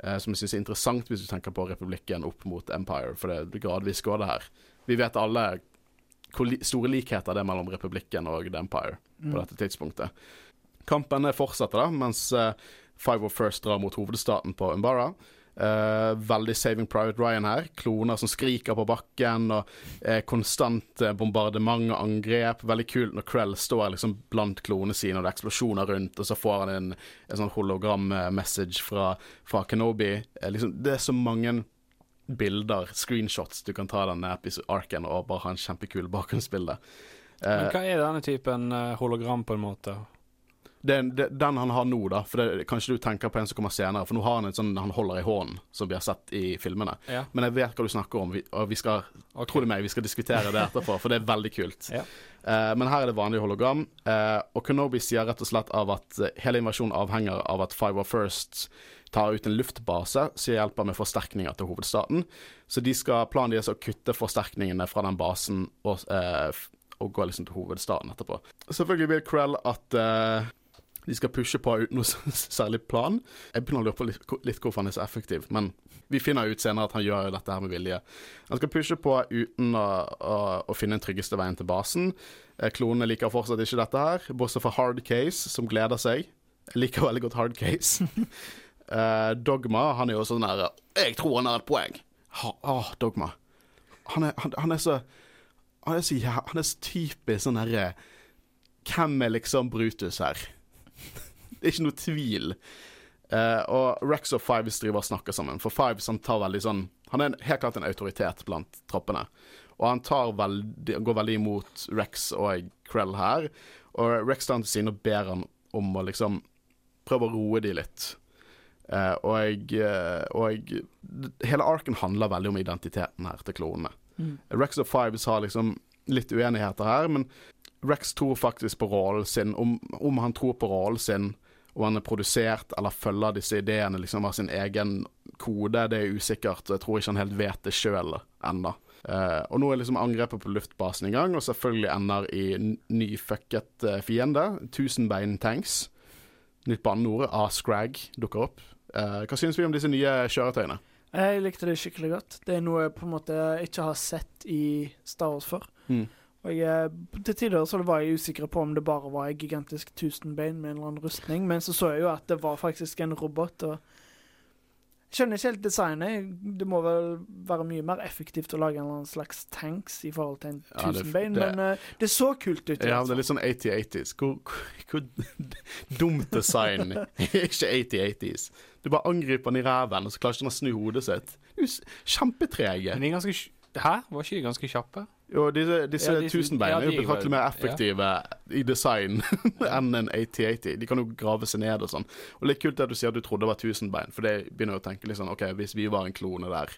S1: Eh, som jeg syns er interessant hvis du tenker på republikken opp mot Empire, for det gradvis går det her. Vi vet alle hvor li store likheter det er mellom republikken og The Empire på dette tidspunktet. Kampen fortsetter, da, mens uh, Five of First drar mot hovedstaten på Umbara. Uh, veldig Saving Private Ryan her. Kloner som skriker på bakken, og uh, konstant uh, bombardement og angrep. Veldig kult når Krell står liksom blant klonene sine, og det er eksplosjoner rundt, og så får han en, en sånn hologram-message fra, fra Kenobi. liksom, det er så mange bilder, screenshots, du kan ta denne arken og bare ha en kjempekul bakgrunnsbilde.
S3: Men hva er denne typen hologram, på en måte?
S1: Det, den han har nå, da. For det, Kanskje du tenker på en som kommer senere. For nå har han en sånn han holder i hånden, som vi har sett i filmene.
S3: Ja.
S1: Men jeg vet hva du snakker om, vi, og vi skal
S3: okay.
S1: tro det meg, vi skal diskutere det etterpå, for det er veldig kult.
S3: Ja.
S1: Uh, men her er det vanlig hologram. Uh, og Kenobi sier rett og slett av at eh, hele invasjonen avhenger av at Five of First tar ut en luftbase som hjelper med forsterkninger til hovedstaten. Så de skal, planen deres er å kutte forsterkningene fra den basen og, uh, og gå liksom til hovedstaden etterpå. Selvfølgelig vil Krell at de skal pushe på uten noe (laughs) særlig plan. Jeg begynner å lure på litt, litt hvorfor han er så effektiv, men vi finner ut senere at han gjør dette her med vilje. Han skal pushe på uten å, å, å finne den tryggeste veien til basen. Eh, Klonene liker fortsatt ikke dette her, bortsett fra Hard Case, som gleder seg. Jeg liker veldig godt Hard Case. (laughs) Eh, Dogma, han er jo sånn der Jeg tror han har et poeng. Ha, oh, Dogma. Han er, han, han er så Han er så, ja, han er så typisk sånn herre Hvem er liksom Brutus her? Det (laughs) er ikke noe tvil. Uh, og Rex og Fives driver og snakker sammen. For Fives han tar veldig sånn Han er helt klart en autoritet blant troppene. Og han tar veldig, går veldig imot Rex og Krell her. Og Rex tar han til side og ber han om å liksom prøve å roe de litt. Uh, og eh, og Hele arken handler veldig om identiteten her til klonene. Rex og Fives har liksom litt uenigheter her, men Rex tror faktisk på rollen sin. Om, om han tror på rollen sin, og han er produsert eller følger disse ideene liksom av sin egen kode, det er usikkert. og Jeg tror ikke han helt vet det sjøl ennå. Uh, og nå er liksom angrepet på luftbasen i gang, og selvfølgelig ender i ny fucket uh, fiende. Tusenbein-tanks. Nytt banneord, A-Scrag, dukker opp. Uh, hva syns vi om disse nye kjøretøyene?
S2: Jeg likte det skikkelig godt. Det er noe jeg på en måte ikke har sett i Star Wars før.
S1: Mm.
S2: Og jeg, til tider så var jeg usikker på om det bare var en gigantisk tusenbein med en eller annen rustning, men så så jeg jo at det var faktisk en robot. og jeg skjønner ikke helt designet. Det må vel være mye mer effektivt å lage en eller annen slags tanks i forhold til en
S1: Ja,
S2: tusenbein,
S1: det-
S2: men uh, det så kult ut.
S1: Ja, det er litt sånn 80-80s. Hvor, hvor, (laughs) hvor dumt design (laughs) ikke 80-80s. Du bare angriper den i ræven, og så klarer ikke den å snu hodet sitt. Du kjempetrege.
S3: Men det er ganske Hæ? Var ikke de ganske kjappe?
S1: Jo, disse, disse
S3: Ja, de-
S1: tusenbein
S3: ja,
S1: er jo betraktelig mer effektive i design (laughs) enn en 80-80. De kan jo grave seg ned og sånn. Og litt kult at du sier at du trodde det var tusenbein, for det begynner jo å tenke litt sånn OK, hvis vi var en klone der,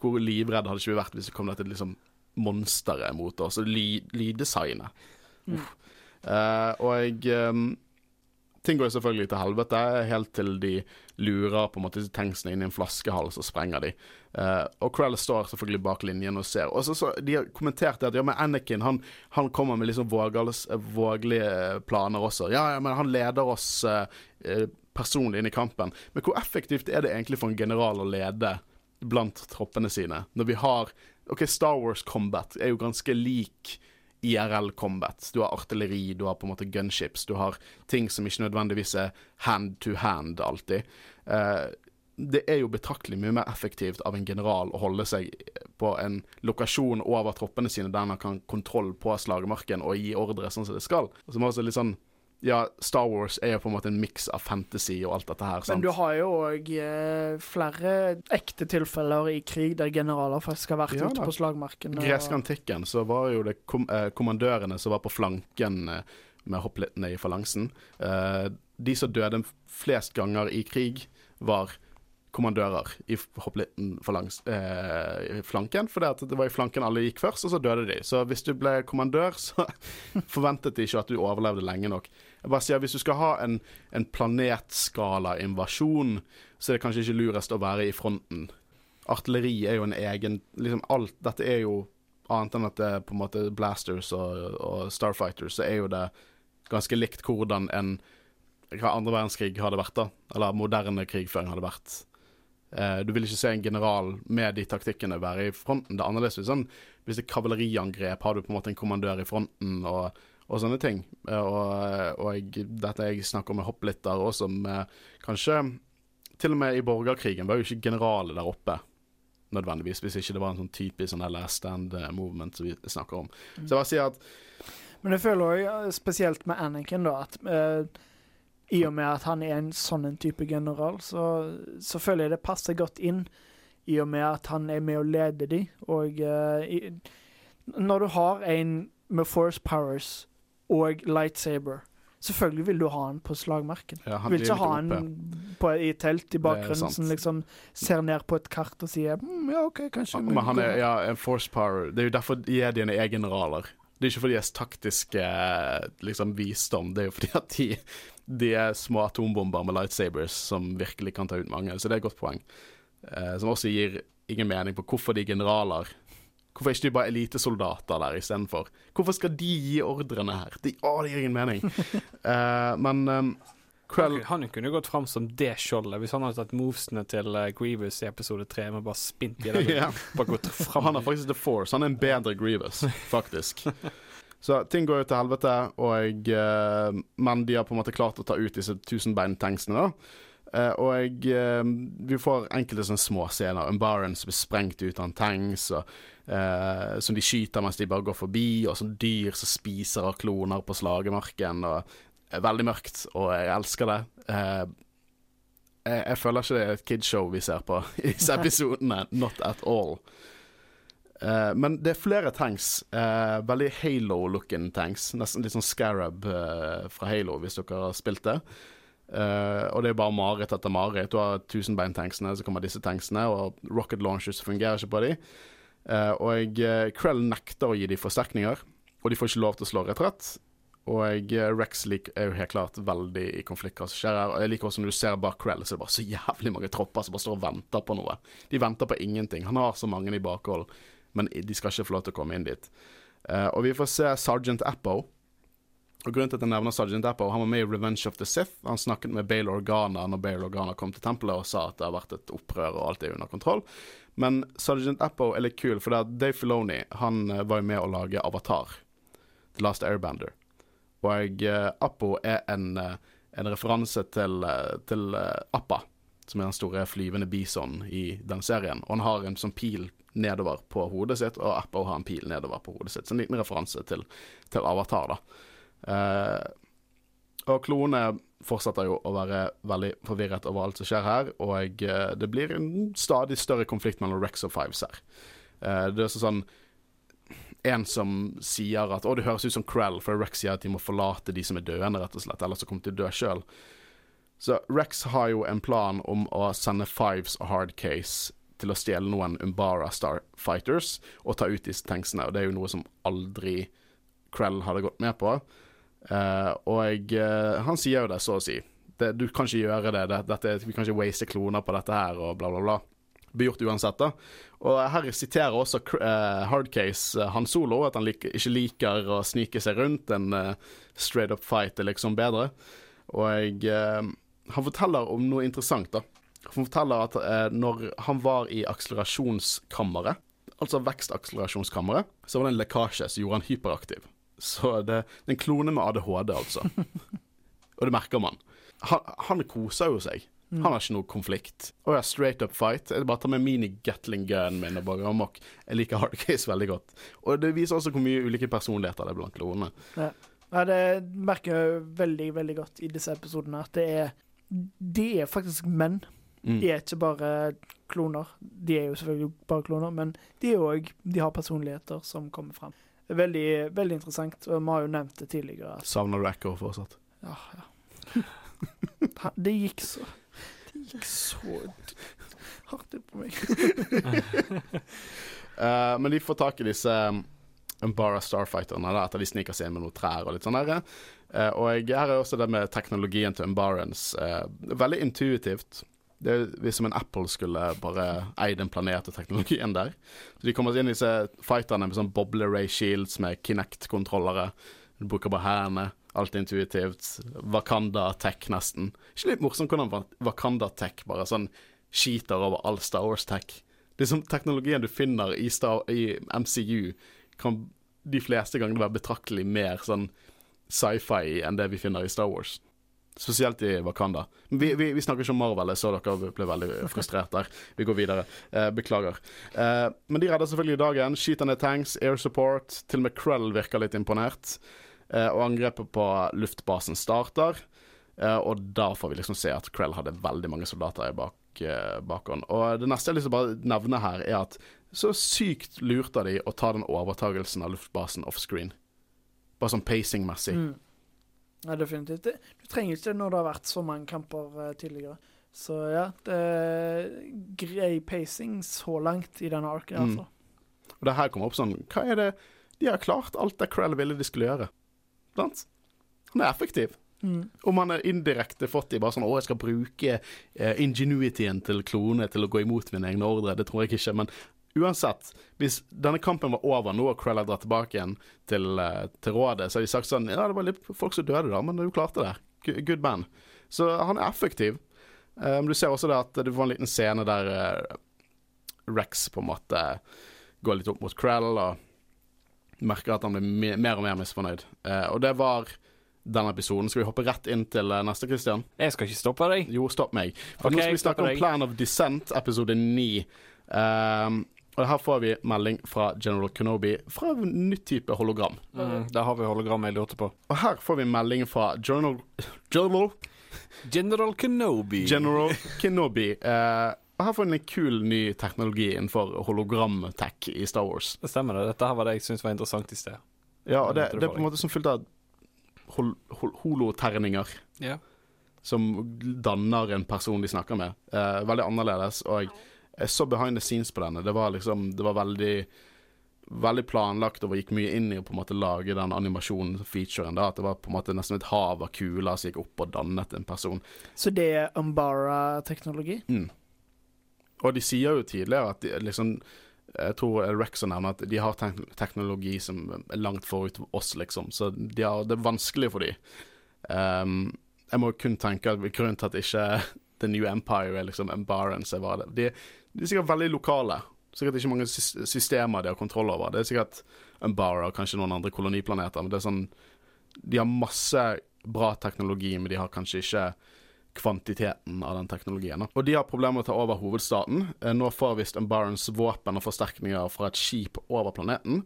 S1: hvor livredde hadde ikke vi vært hvis det kom dette liksom monsteret mot oss? Og ly- lyddesignet. Mm. Uh, og jeg um, Ting går jo selvfølgelig til helvete, helt til de lurer på en måte tanksene inn i en flaskehals og sprenger de. Uh, og Krell står selvfølgelig bak linjen og ser. Og så, så De har kommentert at ja, men Anakin han, han kommer med liksom vågelige planer også. Ja, ja, men han leder oss eh, personlig inn i kampen. Men hvor effektivt er det egentlig for en general å lede blant troppene sine, når vi har OK, Star Wars Combat er jo ganske lik IRL Combat. Du har artilleri, du har på en måte gunships, du har ting som ikke nødvendigvis er hand to hand alltid. Eh, det er jo betraktelig mye mer effektivt av en general å holde seg på en lokasjon over troppene sine der han kan kontroll på slagmarken og gi ordre sånn som det skal. Og så må også litt sånn Ja, Star Wars er jo på en måte en miks av fantasy og alt dette her.
S2: Men du har jo òg eh, flere ekte tilfeller i krig der generaler faktisk har vært
S1: Ja
S2: ute på slagmarken. og-
S1: gresk antikken så var jo det kom, eh, kommandørene som var på flanken eh, med hopplittene i falansen. Eh, de som døde flest ganger i krig, var kommandører i hoplitten-flanken. For det, det var i flanken alle gikk først, og så døde de. Så hvis du ble kommandør, (laughs) så forventet de ikke at du overlevde lenge nok. Jeg bare sier, Hvis du skal ha en, en planetskala-invasjon, så er det kanskje ikke lurest å være i fronten. Artilleri er jo en egen liksom Alt dette er jo annet enn at det er på en måte blasters og, og starfighters, så er jo det ganske likt hvordan en hva andre verdenskrig hadde vært, da. Eller moderne krigføring hadde vært. Eh, du vil ikke se en general med de taktikkene være i fronten. Det er annerledes sånn, hvis det er kavaleriangrep, har du på en måte en kommandør i fronten og, og sånne ting. Eh, og, og jeg, dette jeg snakker om med hopplitter også, som kanskje Til og med i borgerkrigen var jo ikke generalet der oppe nødvendigvis, hvis ikke det var en sånn typisk sånn last stand eh, movement som vi snakker om. Mm. Så jeg bare sier at
S2: Men jeg føler òg, spesielt med Anakin, da, at uh, i og med at han er en sånn en type general, så, så, føler jeg det passer godt inn. I og med at han er med å lede de. Og uh, i, når du har en med force powers og lightsaber Selvfølgelig vil du ha han på slagmarken. Ja, du vil ikke ha på, i telt i bakgrunnen som liksom ser ned på et kart og sier mm, ja, OK, kanskje
S1: Men han er ja, en force power. Det er jo derfor jediene er generaler. Det er ikke fordi deres taktiske liksom, visdom, det er jo fordi at de de er små atombomber med lightsabers som virkelig kan ta ut mange. Så det er et godt poeng. Eh, som også gir ingen mening på hvorfor de er generaler. Hvorfor er ikke de bare elitesoldater der istedenfor? Hvorfor skal de gi ordrene her? De, å, det gir ingen mening. uh, (laughs) men um,
S3: Krell han, han kunne gått fram som det skjoldet hvis han hadde tatt movesene til uh, Grievous i episode tre, men bare spint i (laughs) det. yeah. bare gått fram.
S1: Han er faktisk The Force. Han er en bedre Grievous, faktisk. (laughs) Så ting går jo til helvete, og, uh, men de har på en måte klart å ta ut disse tusenbeintanksene. da. Uh, og uh, vi får enkelte sånne små scener. Umbaran som blir sprengt ut av en tanks, og, uh, som de skyter mens de bare går forbi, og sånn dyr som spiser av kloner på slagemarken. Og, veldig mørkt, og jeg elsker det. Jeg, jeg, føler ikke det er et kidshow vi ser på i disse episodene. Not at all. Uh, men det er flere tanks. Uh, veldig Halo-looking tanks. Nesten litt sånn Scarab uh, fra Halo, hvis dere har spilt det. og det er bare mareritt etter mareritt. Du har tusenbeintanksene, så kommer disse tanksene, og rocket launchers fungerer ikke på dem. Og Krell nekter å gi dem forsterkninger, og de får ikke lov til å slå retrett. Og Rex er jo helt klart veldig i konflikt hva som skjer her. Og jeg liker også når du ser bak Krell, så er det bare så jævlig mange tropper som bare står og venter på noe. De venter på ingenting. Han har så mange i bakhold men de skal ikke få lov til å komme inn dit. Og vi får se Sergeant Appo. Og Grunnen til at jeg nevner Sergeant Appo, han var med i Revenge of the Sith. Han snakket med Bale Organa når Bale Organa kom til tempelet og sa at det har vært et opprør og alt er under kontroll. Men Sergeant Appo er litt kul, for det er Dave Filoni han uh, var jo med å lage Avatar. The Last Airbender. Og uh, Appo er en, en referanse til, til Appa, som er den store flyvende bison i den serien. Og han har en sånn pil nedover på hodet sitt, og Apple har en pil nedover på hodet sitt. Så en liten referanse til, til Avatar, da. Eh, og klonene fortsetter jo å være veldig forvirret over alt som skjer her, og eh, det blir en stadig større konflikt mellom Rex og Fives her. Eh, det er sånn en som sier at Å, det høres ut som Krell, for Rex sier at de må forlate de som er døende, rett og slett, ellers så kommer de til å dø sjøl. Så Rex har jo en plan om å sende Fives og Hardcase til å stjele noen Umbara Starfighters og ta ut disse tanksene. Og det er jo noe som aldri Krell hadde gått med på. Uh, og uh, han sier jo det, så å si. Det, du kan ikke gjøre det, det dette, vi kan ikke waste kloner på dette her, og bla, bla, bla. Blir gjort uansett, da. Og her siterer også uh, Hardcase Han Solo, at han lik, ikke liker å snike seg rundt. En straight up fight er liksom bedre. Og han forteller om noe interessant, da. Han forteller at når han var i akselerasjonskammeret, altså vekstakselerasjonskammeret, så var det en lekkasje som gjorde han hyperaktiv. Så det, det er en klone med ADHD, altså. (laughs) Og det merker man. Han, han koser jo seg. Mm. Han har ikke noe konflikt. Å ja, straight up fight. Jeg bare tar med mini-gatling-gunen min og bare amok. Jeg liker hardcase veldig godt. Og det viser også hvor mye ulike personligheter det er blant klonene.
S2: Ja. ja, det merker jeg veldig, veldig godt i disse episodene. At det er De er faktisk menn. Mm. De er ikke bare kloner. De er jo selvfølgelig bare kloner, men de, er også, de har personligheter som kommer fram. Veldig, veldig interessant, og vi har jo nevnt det tidligere.
S1: Savner du Echo fortsatt?
S2: Ja, ja. Det gikk så Det gikk så hardt ut på meg.
S1: uh, (laughs) men de får tak i disse um, Umbara Starfighterne da, etter de sniker seg inn med noen trær og litt sånn der. Uh, og jeg, her er også det med teknologien til Umbarans Uh, veldig intuitivt. Det er hvis som en Apple skulle bare eid en planet og teknologien der. Så De kommer inn i disse fighterne med sånn boble ray shields med Kinect-kontrollere. Du bruker bare hendene. Alt intuitivt. Wakanda-tech, nesten. Ikke litt morsomt hvordan Wakanda-tech bare sånn skiter over all Star Wars-tech. Liksom Teknologien du finner i, Star, i MCU, kan de fleste ganger være betraktelig mer sånn sci-fi enn det vi finner i Star Wars. Spesielt i Wakanda. Vi, vi, vi snakker ikke om Marvel, så dere ble veldig frustrert der. Vi går videre. Eh, beklager. Eh, men de redder selvfølgelig dagen. Skyter ned tanks, air support. Til og med Krell virker litt imponert. Eh, og angrepet på luftbasen starter. Eh, og da får vi liksom se at Krell hadde veldig mange soldater i bak, eh, bakhånd. Og det neste jeg å bare nevne her, er at så sykt lurt av de å ta den overtagelsen av luftbasen offscreen. Bare sånn pacing-messig.
S2: Mm. Ja, definitivt. Det- Du trenger ikke det når det har vært så mange kamper uh, tidligere. Så ja, det er grei pacing så langt i denne arken, altså.
S1: Mm.
S2: hvert.
S1: Og det her kommer opp sånn Hva er det De har klart alt det Krell ville de skulle gjøre. Sant? Han er effektiv.
S2: Mm.
S1: Om han er indirekte fått i bare sånn 'Å, jeg skal bruke eh, ingenuityen til klone til å gå imot mine egne ordre', det tror jeg ikke. Men uansett, hvis denne kampen var over nå, og Krell har dratt tilbake igjen til, eh, til rådet, så har de sagt sånn 'Ja, det var litt folk som døde da, men du klarte det. Good man'. Så han er effektiv. Men du ser også det at du får en liten scene der eh, Rex på en måte går litt opp mot Krell og merker at han blir mer og mer misfornøyd. Og det var den episoden. Skal vi hoppe rett inn til neste, Christian?
S3: Jeg skal ikke stoppe deg.
S1: Jo, stopp meg. For
S3: okay,
S1: nå skal vi snakke om
S3: deg.
S1: Plan of Descent, episode 9. Um, og her får vi melding fra General Kenobi fra en nytt type hologram.
S3: Mm, der har vi hologram jeg lurte på.
S1: Og her får vi melding fra General General,
S3: General Kenobi.
S1: General (laughs) Kenobi. Eh, og her får vi en kul ny teknologi innenfor hologramtech i Star Wars.
S3: det stemmer det. Dette her var det jeg syntes var interessant i sted.
S1: Ja, og det,
S3: det
S1: det er på en måte som fullt av hol hol holoterninger.
S3: Ja.
S1: som danner en person de snakker med. Eh, veldig annerledes. Og jeg, så behind the scenes på denne. Det var liksom Det var veldig Veldig planlagt og gikk mye inn i å på en måte lage den animasjonen-featuren. da At det var på en måte nesten et hav av kuler som gikk opp og dannet en person.
S2: Så det er Umbara-teknologi?
S1: Mm. Og de sier jo tidligere at de, liksom Jeg tror Rex nevner at de har teknologi som er langt forut oss, liksom. Så de har, det er vanskelig for dem. Um, jeg må kun tenke at grunnen til at ikke The New Empire er liksom Embarren som var det de, de er sikkert veldig lokale. Sikkert ikke mange systemer de har kontroll over. Det er sikkert Umbara og kanskje noen andre koloniplaneter. Men det er sånn De har masse bra teknologi, men de har kanskje ikke kvantiteten av den teknologien. Og de har problemer med å ta over hovedstaten. Eh, Nå får visst Umbarans våpen og forsterkninger fra et skip over planeten.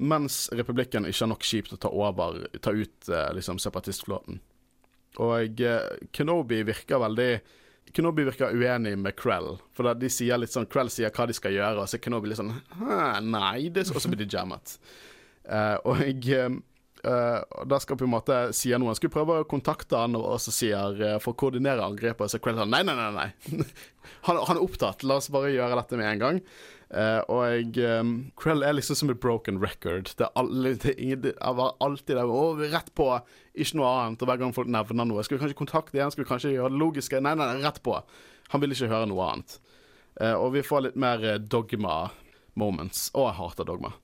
S1: Mens republikken ikke har nok skip til å ta over, ta ut eh, liksom separatistflåten. Og eh, Kenobi virker veldig Kenobi virker uenig med Krell. For da de sier litt sånn Krell sier hva de skal gjøre, og så er Kenobi litt sånn «Hæ, Nei, det skal også bli jammet. Uh, og jeg eh, da skal på en måte sier noen Skulle prøve å kontakte han og, også sier uh, for å koordinere angrepet, og så Krell sånn Nei, nei, nei. nei. (laughs) han, han er opptatt. La oss bare gjøre dette med en gang. Eh, og jeg, um, Krell er liksom som et broken record. Det alle, (laughs) det ingen, det er alltid der, å, rett på, ikke noe annet. Og hver gang folk nevner noe Skal vi kanskje kontakte igjen? Skal vi kanskje gjøre det logiske? Nei, nei, nei, rett på. Han vil ikke høre noe annet. Uh, og vi får litt mer eh, dogma moments. Og jeg hater dogma.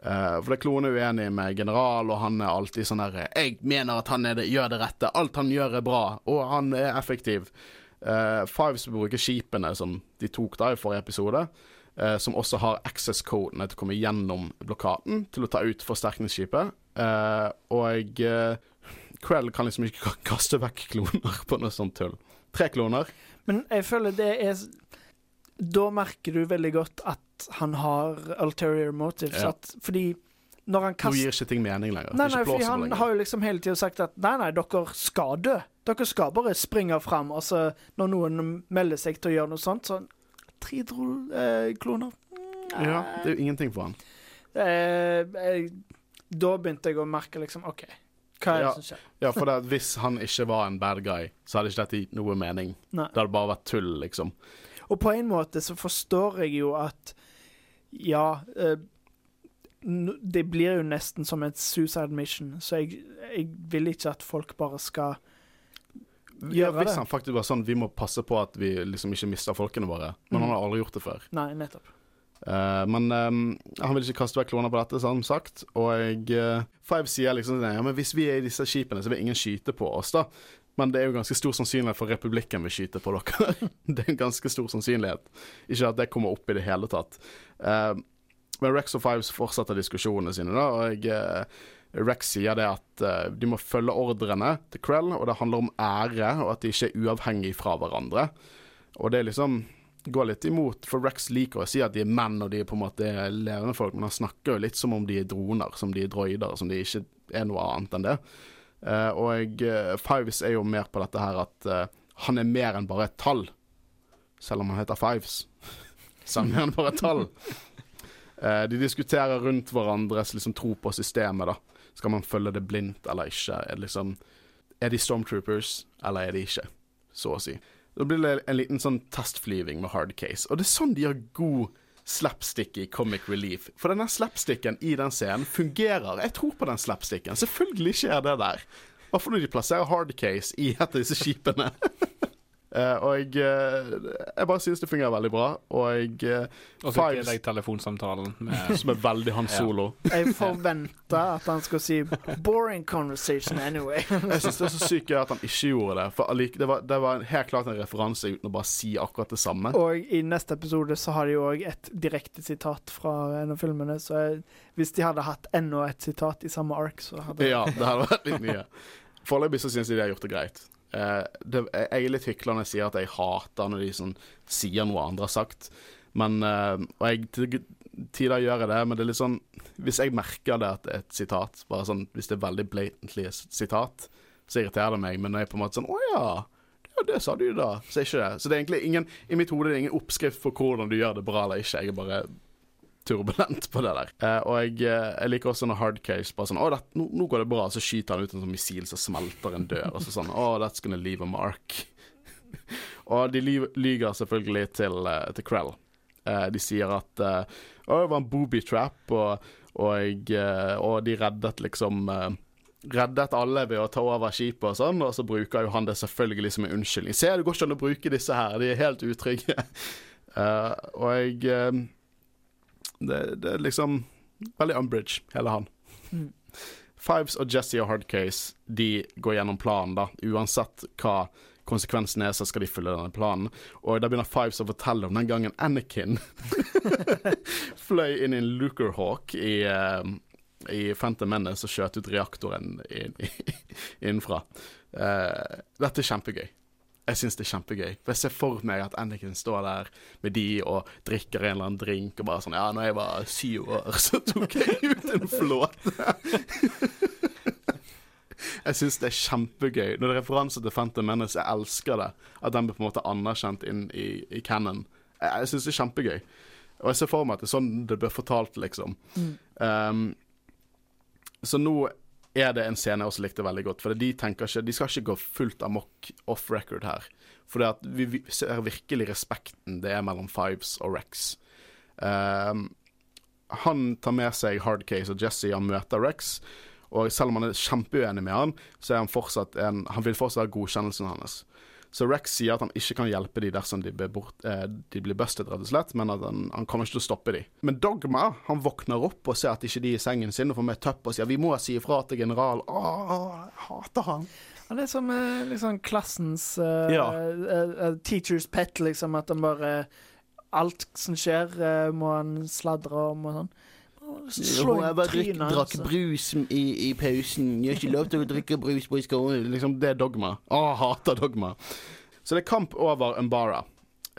S1: Uh, for det er Klone uenig med general, og han er alltid sånn der 'Jeg mener at han det, gjør det rette. Alt han gjør, er bra. Og han er effektiv'. Uh, Fives bruker skipene som de tok da i forrige episode, eh, som også har access-kodene til å komme gjennom blokaden til å ta ut forsterkningsskipet. Eh, og Krell kan liksom ikke kaste vekk kloner på noe sånt tull. Tre kloner.
S2: Men jeg føler det er Da merker du veldig godt at han har ulterior motives.
S1: Ja.
S2: At, fordi når han
S1: Nå
S2: kaster
S1: gir ikke ting mening lenger.
S2: Nei, nei, fordi han
S1: lenger.
S2: har jo liksom hele tida sagt at nei, nei, dere skal dø. Dere skal bare springe fram. Altså, når noen melder seg til å gjøre noe sånt, så Tre dro- eh, kloner
S1: Ja, det er jo ingenting for han.
S2: Eh, jeg, da begynte jeg å merke liksom OK, hva er det
S1: Ja.
S2: som skjer?
S1: Ja, for det, hvis han ikke var en bad guy, så hadde ikke dette gitt noe mening.
S2: Nei.
S1: Det hadde bare vært tull, liksom.
S2: Og på en måte så forstår jeg jo at ja eh, Det blir jo nesten som et suicide mission, så jeg, jeg vil ikke at folk bare skal
S1: Ja,
S2: Gjøre
S1: hvis han faktisk var sånn Vi må passe på at vi liksom ikke mister folkene våre. Men
S2: Mm.
S1: han har aldri gjort det før.
S2: Nei, nettopp.
S1: Uh, men um, han vil ikke kaste vekk kloner på dette, som sagt. Og uh, Five sier liksom ja, men hvis vi er i disse skipene, så vil ingen skyte på oss, da. Men det er jo ganske stor sannsynlighet for republikken vil skyte på dere. (laughs) det er en ganske stor sannsynlighet. Ikke at det kommer opp i det hele tatt. Uh, men Rex og Fives fortsetter diskusjonene sine, da, og eh, Rex sier det at uh, de må følge ordrene til Krell, og det handler om ære, og at de ikke er uavhengige fra hverandre. Og det liksom går litt imot, for Rex liker å si at de er menn og de er på en måte levende folk, men han snakker jo litt som om de er droner, som de er droider, som de ikke er noe annet enn det. Uh, og uh, Fives er jo mer på dette her at uh, han er mer enn bare et tall, selv om han heter Fives. (laughs) Så han er mer enn bare et tall. (laughs) Eh, de diskuterer rundt hverandres liksom, tro på systemet, da. Skal man følge det blindt eller ikke? Er, det liksom, er de stormtroopers, eller er de ikke? Så å si. Da blir det en liten sånn testflyving med hard case. Og det er sånn de har god slapstick i comic relief. For denne slapsticken i den scenen fungerer. Jeg tror på den slapsticken. Selvfølgelig skjer det der. Hvorfor når de plasserer hard case i et av disse skipene. (laughs) Eh, og jeg, eh, jeg bare synes det fungerer veldig bra. Og jeg eh,
S3: Og så
S1: fikk
S3: jeg telefonsamtalen med (laughs)
S1: Som er veldig Han Solo. (laughs)
S2: Jeg forventa at han skulle si 'boring conversation anyway'. (laughs)
S1: Jeg synes det er så sykt gøy at han ikke gjorde det. For det, var, det var helt klart en referanse uten å bare si akkurat det samme.
S2: Og i neste episode så har de jo òg et direkte sitat fra en av filmene, så jeg, hvis de hadde hatt enda et sitat i samme ark, så hadde
S1: Ja, det hadde vært litt mye. Foreløpig så syns jeg de har gjort det greit. Eh, det, jeg er litt hykler når jeg sier at jeg hater når de sånn, sier noe andre har sagt. Men, eh, og jeg til tider gjør jeg det, men det er litt sånn Hvis jeg merker det at et sitat, bare sånn hvis det er veldig blatantly sitat, så irriterer det meg. Men når jeg på en måte sånn Å ja. Ja, det sa du da. Så ikke det. Så det er egentlig ingen I mitt hode er det ingen oppskrift for hvordan du gjør det bra eller ikke. Jeg er bare turbulent på det der. Eh, og jeg, eh, jeg liker også når hardcase bare sånn Å, det, nå, nå går det bra. Så skyter han ut en sånn missil som smelter en dør. Og så sånn Å, that's gonna leave a mark. (laughs) og de ly- lyger selvfølgelig til, eh, til Krell. Eh, de sier at eh, Å, det var en booby trap, og, og, og de reddet liksom Reddet alle ved å ta over skipet og sånn, og så bruker jo han det selvfølgelig som en unnskyldning. Se, det går ikke an å bruke disse her, de er helt utrygge. Uh, (laughs) og jeg eh, det, det er liksom veldig Umbridge, hele han.
S2: Mm.
S1: Fives og Jesse og Hardcase de går gjennom planen, da. Uansett hva konsekvensen er, så skal de følge denne planen. Og da begynner Fives å fortelle om den gangen Anakin (laughs) fløy inn i en Lukerhawk i, uh, i Phantom Menace og skjøt ut reaktoren inn, (laughs) innenfra. Uh, dette er kjempegøy. Jeg syns det er kjempegøy. For jeg ser for meg at Anakin står der med de og drikker en eller annen drink og bare sånn Ja, når jeg var syv år, (laughs) så tok jeg ut en flåte. (laughs) jeg syns det er kjempegøy. Når det er referanse til Phantom Menace, jeg elsker det. At den blir på en måte anerkjent inn i, i canon. Jeg, jeg syns det er kjempegøy. Og jeg ser for meg at det er sånn det blir fortalt, liksom.
S2: Mm.
S1: Um, så nå er det en scene jeg også likte veldig godt. For de tenker ikke De skal ikke gå fullt amok off record her. For vi, vi ser virkelig respekten det er mellom Fives og Rex. Um, han tar med seg Hardcase og Jesse, han møter Rex. Og selv om han er kjempeuenig med han, så er han fortsatt en, han vil fortsatt ha godkjennelsen hans. Så Rex sier at han ikke kan hjelpe de dersom de blir, bort, eh, de blir busted, rett og slett, men at han, han kommer ikke til å stoppe de. Men Dogma han våkner opp og ser at ikke de er i sengen sin, og får med tøpp og sier 'vi må si ifra til general'. Åh, jeg hater han.
S2: Det er som liksom klassens uh,
S1: Ja.
S2: uh, teacher's pet, liksom. At han bare Alt som skjer, uh, må han sladre om og sånn. Slå inn trynet drakk
S1: brus i, i pausen. Gjør ikke lov til å drikke brus på skolen. Liksom, det er dogma. Å, hater dogma. Så det er kamp over Umbara.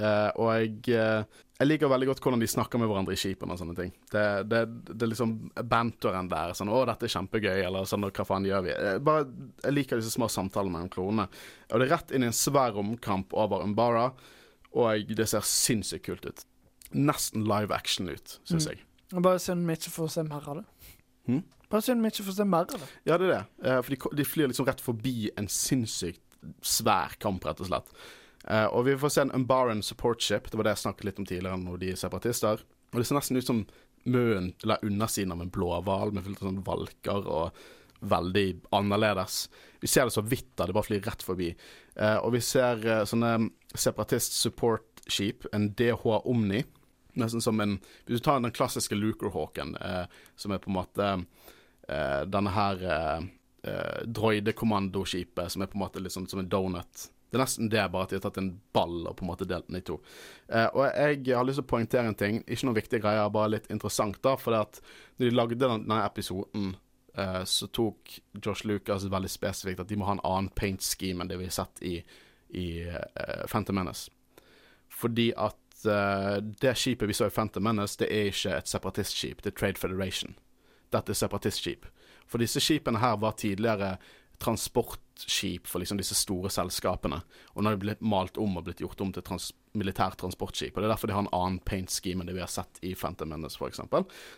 S1: Uh, og jeg, uh, jeg liker veldig godt hvordan de snakker med hverandre i skipene og sånne ting. Det, det, det er liksom bantoren der. Sånn 'Å, dette er kjempegøy', eller sånn 'Hva faen gjør vi?' Jeg, bare, jeg liker disse små samtalene mellom klonene. Og det er rett inn i en svær romkamp over Umbara, og det ser sinnssykt kult ut. Nesten live action ut, syns
S2: Mm.
S1: jeg.
S2: Bare synd vi ikke får se mer av det.
S1: Hmm?
S2: Bare synd vi ikke får se mer av det.
S1: Ja, det er det. Uh, for de, de flyr liksom rett forbi en sinnssykt svær kamp, rett og slett. Uh, og vi får se en Umbaran support ship. Det var det jeg snakket litt om tidligere, når de er separatister. Og det ser nesten ut som munnen, eller undersiden av en blåhval med litt sånn valker og veldig annerledes. Vi ser det så vidt da, det bare flyr rett forbi. Uh, og vi ser sånne separatist support skip, en DH Omni. Nesten som en Hvis du tar den klassiske Lukerhawken, eh, som er på en måte eh, denne her eh, eh, droidekommandoskipet, som er på en måte sånn som en donut. Det er nesten det, bare at de har tatt en ball og på en måte delt den i to. Eh, og jeg har lyst til å poengtere en ting, ikke noen viktige greier, bare litt interessant, da. For det at når de lagde den- denne episoden, eh, så tok Josh Lucas veldig spesifikt at de må ha en annen paint scheme enn det vi har sett i, i eh, Phantom Menace. Fordi at eh, det skipet vi så i Phantom Menace, det er ikke et separatistskip, det er Trade Federation. Dette er separatistskip. For disse skipene her var tidligere transportskip for liksom disse store selskapene. Og nå har de blitt malt om og blitt gjort om til trans militært transportskip. Og Det er derfor de har en annen paint scheme enn det vi har sett i Phantom Menace, f.eks.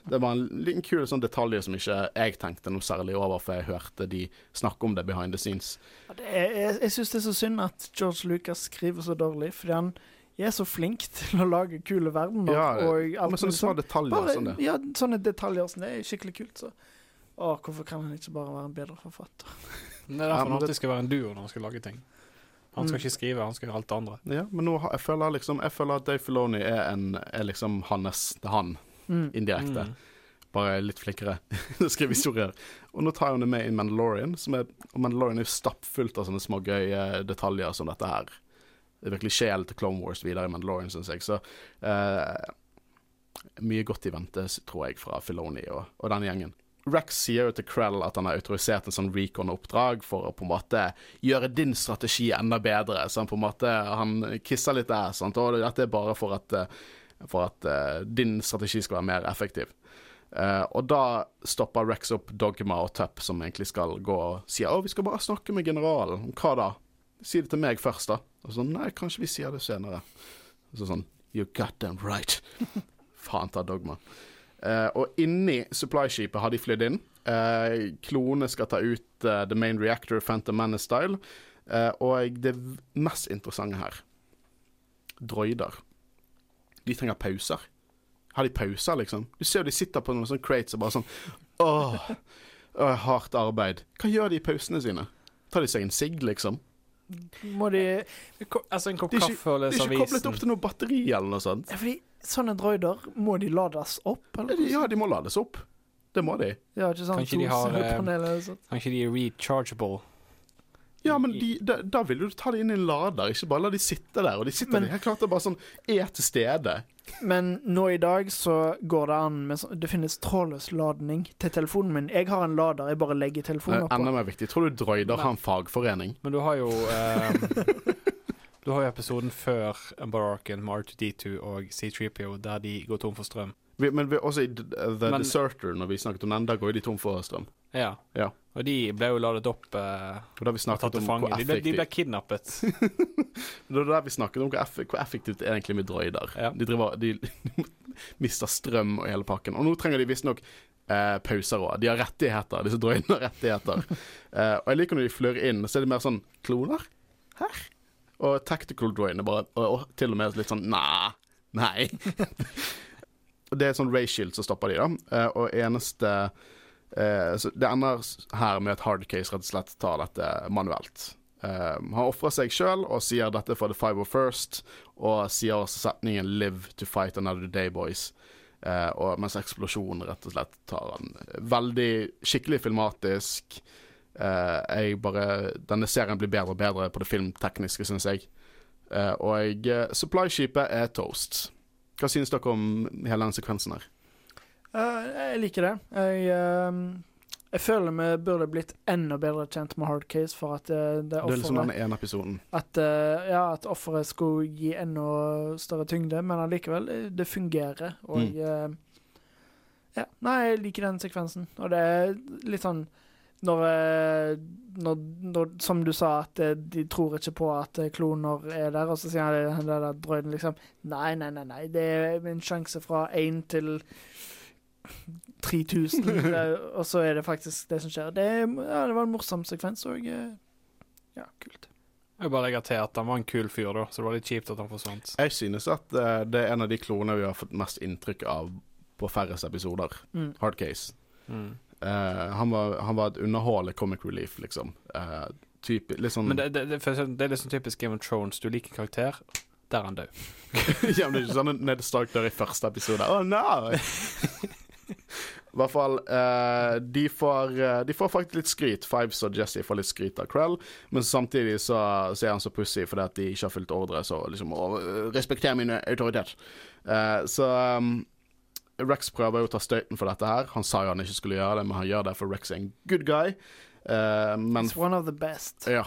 S1: Det var en liten kul sånn detalj som ikke jeg tenkte noe særlig over, for jeg hørte de snakke om det behind the scenes.
S2: Ja, det jeg jeg syns det er så synd at George Lucas skriver så dårlig, fordi han er så flink til å lage kule verdener.
S1: Ja,
S2: og
S1: Men
S2: alt
S1: sånne små
S2: sånn.
S1: detaljer
S2: Bare,
S1: sånn det.
S2: ja, sånne detaljer som det er skikkelig kult. Så. Å, hvorfor kan han ikke bare være en bedre forfatter? (laughs)
S3: Det er derfor
S1: men
S3: han alltid skal være en duo når han skal lage ting. Han skal
S2: Mm.
S3: ikke skrive, han skal gjøre alt det andre.
S1: Ja, men nå jeg føler liksom Jeg føler at Dave Filoni er, en, er liksom hans Det er han,
S2: Mm.
S1: indirekte.
S3: Mm.
S1: Bare litt flinkere til å skrive historier. Og nå tar hun det med i Mandalorian, som er, og Mandalorian er jo stappfullt av sånne små gøye detaljer som dette her. Virkelig sjelen til Clone Wars videre i Mandalorian, syns jeg. Så eh, mye godt i vente, tror jeg, fra Filoni og, og den gjengen. Rex sier jo til Krell at han har autorisert en sånn recon-oppdrag for å på en måte gjøre din strategi enda bedre. Så han på en måte Han kisser litt der, sant? og dette er bare for at, eh, for at uh, din strategi skal være mer effektiv. Uh, og da stopper Rex opp Dogma og Tupp, som egentlig skal gå og si å, vi skal bare snakke med generalen. Hva da? Si det til meg først, da. Og sånn, nei, kanskje vi sier det senere. Så sånn, you got them right. (laughs) Faen ta Dogma. Eh, og inni supply-skipet har de flydd inn. Eh, klonene skal ta ut eh, The Main Reactor Phantom Menace-style. Og det mest interessante her Droider. De trenger pauser. Har de pauser, liksom? Du ser jo de sitter på noen sånne crates og bare sånn åh, hardt arbeid. Hva gjør de i pausene sine? Tar de seg en sigg, liksom?
S2: Må de
S3: Altså en kopp
S1: Det
S3: kaffe og
S1: Det
S3: lese
S1: er ikke koblet opp til noe batteri eller noe sånt.
S2: ja, fordi Sånne droider, må de lades opp? Eller?
S1: Ja, de må lades opp. Det må de.
S2: Ja, ikke sånn
S3: Kanskje de har, eh. Kanskje de er rechargeable.
S1: Ja, men de, da, da vil du ta det inn i en lader, ikke bare la de sitte der. Og de sitter
S2: Men-
S1: der helt klart og bare sånn er til stede.
S2: Men nå i dag så går det an med sånn Det finnes trådløs ladning til telefonen min. Jeg har en lader jeg bare legger telefonen
S1: er enda mer viktig. Tror du droider har en fagforening?
S3: Men du har jo eh, (laughs) Du har jo episoden før Embarken med R2D2 og C3PO der de går tom for strøm.
S1: Vi, men vi, også i The, The
S3: Men-
S1: Deserter, når vi snakket om den, da går jo de tom for strøm.
S3: Ja.
S1: Ja.
S3: Og de ble jo ladet opp eh,
S1: Og
S3: og tatt til fange. De de ble kidnappet.
S1: Det var der vi snakket om hvor, eff hvor effektivt det er egentlig med droider.
S3: Ja.
S1: De, driver, de (laughs) mister strøm og hele pakken. Og nå trenger de visstnok eh, pauser òg. De har rettigheter. Disse droidene har rettigheter. (laughs) eh, og jeg liker når de flør inn, så er det mer sånn Kloner? Her? Og tactical droidene bare og, og til og med litt sånn Nei. (laughs) Nei. det er sånn rayshield som stopper de, da. Eh, og eneste eh, så Det ender her med at Hardcase rett og slett tar dette manuelt. Eh, han ofrer seg sjøl og sier dette for the five of first, og sier også setningen 'live to fight another day, boys'. Eh, og mens eksplosjonen rett og slett tar han veldig skikkelig filmatisk. Eh, jeg bare Denne serien blir bedre og bedre på det filmtekniske, syns jeg. Eh, og supply-skipet er toast. Hva synes dere om hele den sekvensen her?
S2: Eh, jeg liker det. Jeg, eh, jeg føler vi burde blitt enda bedre kjent med Hardcase for at det, det
S1: Det er liksom
S2: offeret
S1: ene episoden.
S2: At, eh, ja, at offeret skulle gi enda større tyngde, men allikevel, eh, det fungerer. Og
S1: Mm.
S2: eh, Ja, nei, jeg liker den sekvensen. Og det er litt sånn når, eh, når, når Som du sa, at eh, de tror ikke på at eh, kloner er der, og så sier han den der drøyden liksom Nei, nei, nei, nei, det er en sjanse fra én til 3000, (laughs) eh, og så er det faktisk det som skjer. Det, ja, det var en morsom sekvens, og eh, ja, kult.
S3: Jeg vil bare legger til at han var en kul fyr, da, så det var litt kjipt at han forsvant.
S1: Jeg synes at eh, det er en av de klonene vi har fått mest inntrykk av på færrest episoder.
S2: Mm.
S1: Hard Case.
S3: Mm.
S1: Eh, han, var, han var et underholdende comic relief, liksom. Eh, type, litt sånn
S3: Men det, det, det, for det er sånn typisk Game of Thrones. Du liker karakter, der er han død. (laughs)
S1: ja, men det er ikke sånn at Ned Stark dør i første episode. Å, nei! (laughs) I hvert fall, eh, de, får, eh, de får faktisk litt skryt. Fives og Jesse får litt skryt av Krell, men samtidig så, så er han så pussig fordi at de ikke har fulgt ordre, så liksom å, Respekter min autoritet. Eh, så um, Rex prøver jo å ta støyten for dette her. Han sa jo han ikke skulle gjøre det, men han gjør det, for Rex er en good guy. Eh, men
S2: It's one of the best.
S1: ja.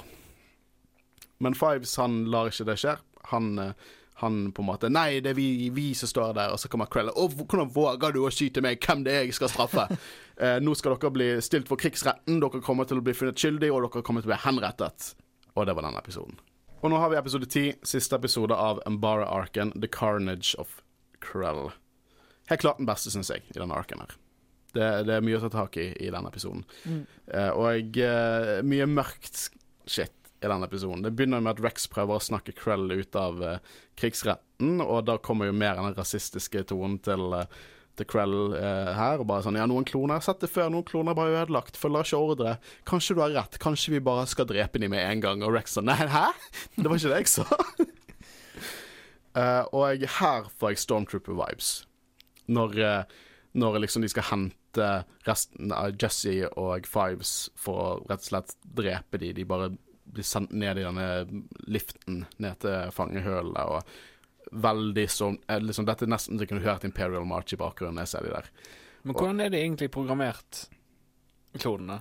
S1: Men Fives han lar ikke det skje. Han, eh, han på en måte Nei, det er vi, vi som står der. Og så kommer Krell. Å, hvordan våger du å skyte meg? Hvem det er jeg skal straffe? (laughs) eh, nå skal dere bli stilt for krigsretten. Dere kommer til å bli funnet skyldig, og dere kommer til å bli henrettet. Og det var den episoden. Og nå har vi episode ti, siste episode av Embara-arken, The Carnage of Krell. Helt klart den beste, syns jeg, i denne arken her. Det, det er mye å ta tak i i denne episoden.
S2: Mm.
S1: Eh, og eh, mye mørkt shit i denne episoden. Det begynner med at Rex prøver å snakke Krell ut av uh, krigsretten, og da kommer jo mer av den rasistiske tonen til, uh, til Krell eh, her. Og bare sånn Ja, noen kloner. Sett det før. Noen kloner er bare ødelagt. Følger ikke ordre. Kanskje du har rett. Kanskje vi bare skal drepe dem med en gang. Og Rex sånn Nei, hæ? Det var ikke det jeg sa. (laughs) Og her får jeg Stormtrooper-vibes. Når, når liksom de skal hente resten av Jesse og Fives for å rett og slett drepe de. De bare blir sendt ned i denne liften ned til fangehølene. og Veldig sånn eh, liksom, Dette er nesten så jeg kunne hørt Imperial March i bakgrunnen. Jeg ser de der.
S3: Men hvordan er de egentlig programmert, klonene?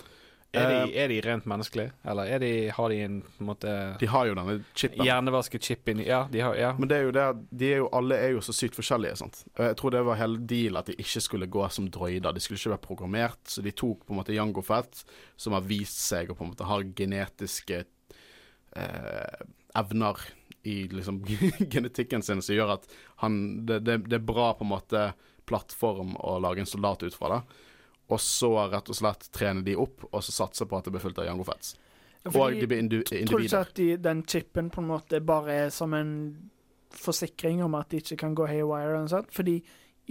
S3: Er de,
S1: Eh,
S3: er de rent menneskelige, eller er de, har de en en måte
S1: De har jo denne chipen.
S3: hjernevasket chip inni Ja, de Ja.
S1: Men det er jo det de er jo, alle er jo så sykt forskjellige. sant? Jeg tror det var hele deal at de ikke skulle gå som droider. De skulle ikke være programmert. Så de tok på en måte Jango Fett, som har vist seg å på en måte ha genetiske eh, evner i liksom (laughs) genetikken sin som gjør at han det, det, det er bra på en måte plattform å lage en soldat ut fra. det. Og så rett og slett trene de opp, og så satse på at det blir fullt av jango-fets
S2: Ja,
S1: Og de blir indu
S2: Tror du ikke at de, den chipen på en måte bare er som en forsikring om at de ikke kan gå haywire? Og sånt? Fordi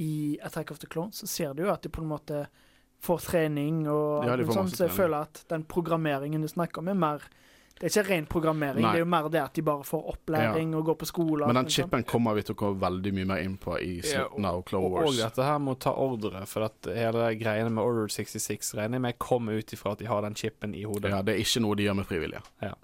S2: i Attack of the Clones så ser du jo at de på en måte får trening og
S1: Ja,
S2: sånt, så jeg føler at den programmeringen du snakker om, er mer Det er ikke ren programmering,
S1: Nei.
S2: det er jo mer det at de bare får opplæring og går på skole.
S1: Men den chipen sånn. kommer vi til å gå veldig mye mer inn på i
S3: Ja,
S1: slutten av Clone
S3: Og, og dette her med å ta ordre, for at hele greiene med Order 66 regner jeg med kommer ut ifra at de har den chipen i hodet.
S1: Ja, det er ikke noe de gjør med frivillige.
S3: Ja.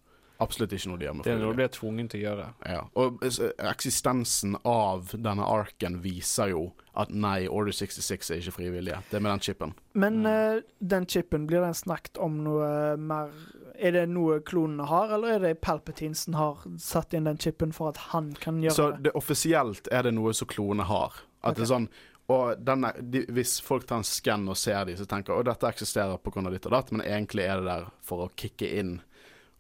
S1: Absolutt ikke noe de gjør med
S3: Det er noe de
S1: er
S3: blir tvungen til å gjøre.
S1: Ja. Og eh, eksistensen av denne arken viser jo at nei, Order 66 er ikke frivillige. Det er med den chipen.
S2: Men
S3: Mm.
S2: uh, den chipen, blir den snakket om noe mer Er det noe klonene har, eller er det Palpatine som har satt inn den chipen for at han kan gjøre
S1: Så
S2: det?
S1: det, offisielt er det noe som klonene har. At det er sånn og denne, de, Hvis folk tar en skann og ser de, så tenker at dette eksisterer pga. ditt og datt, men egentlig er det der for å kicke inn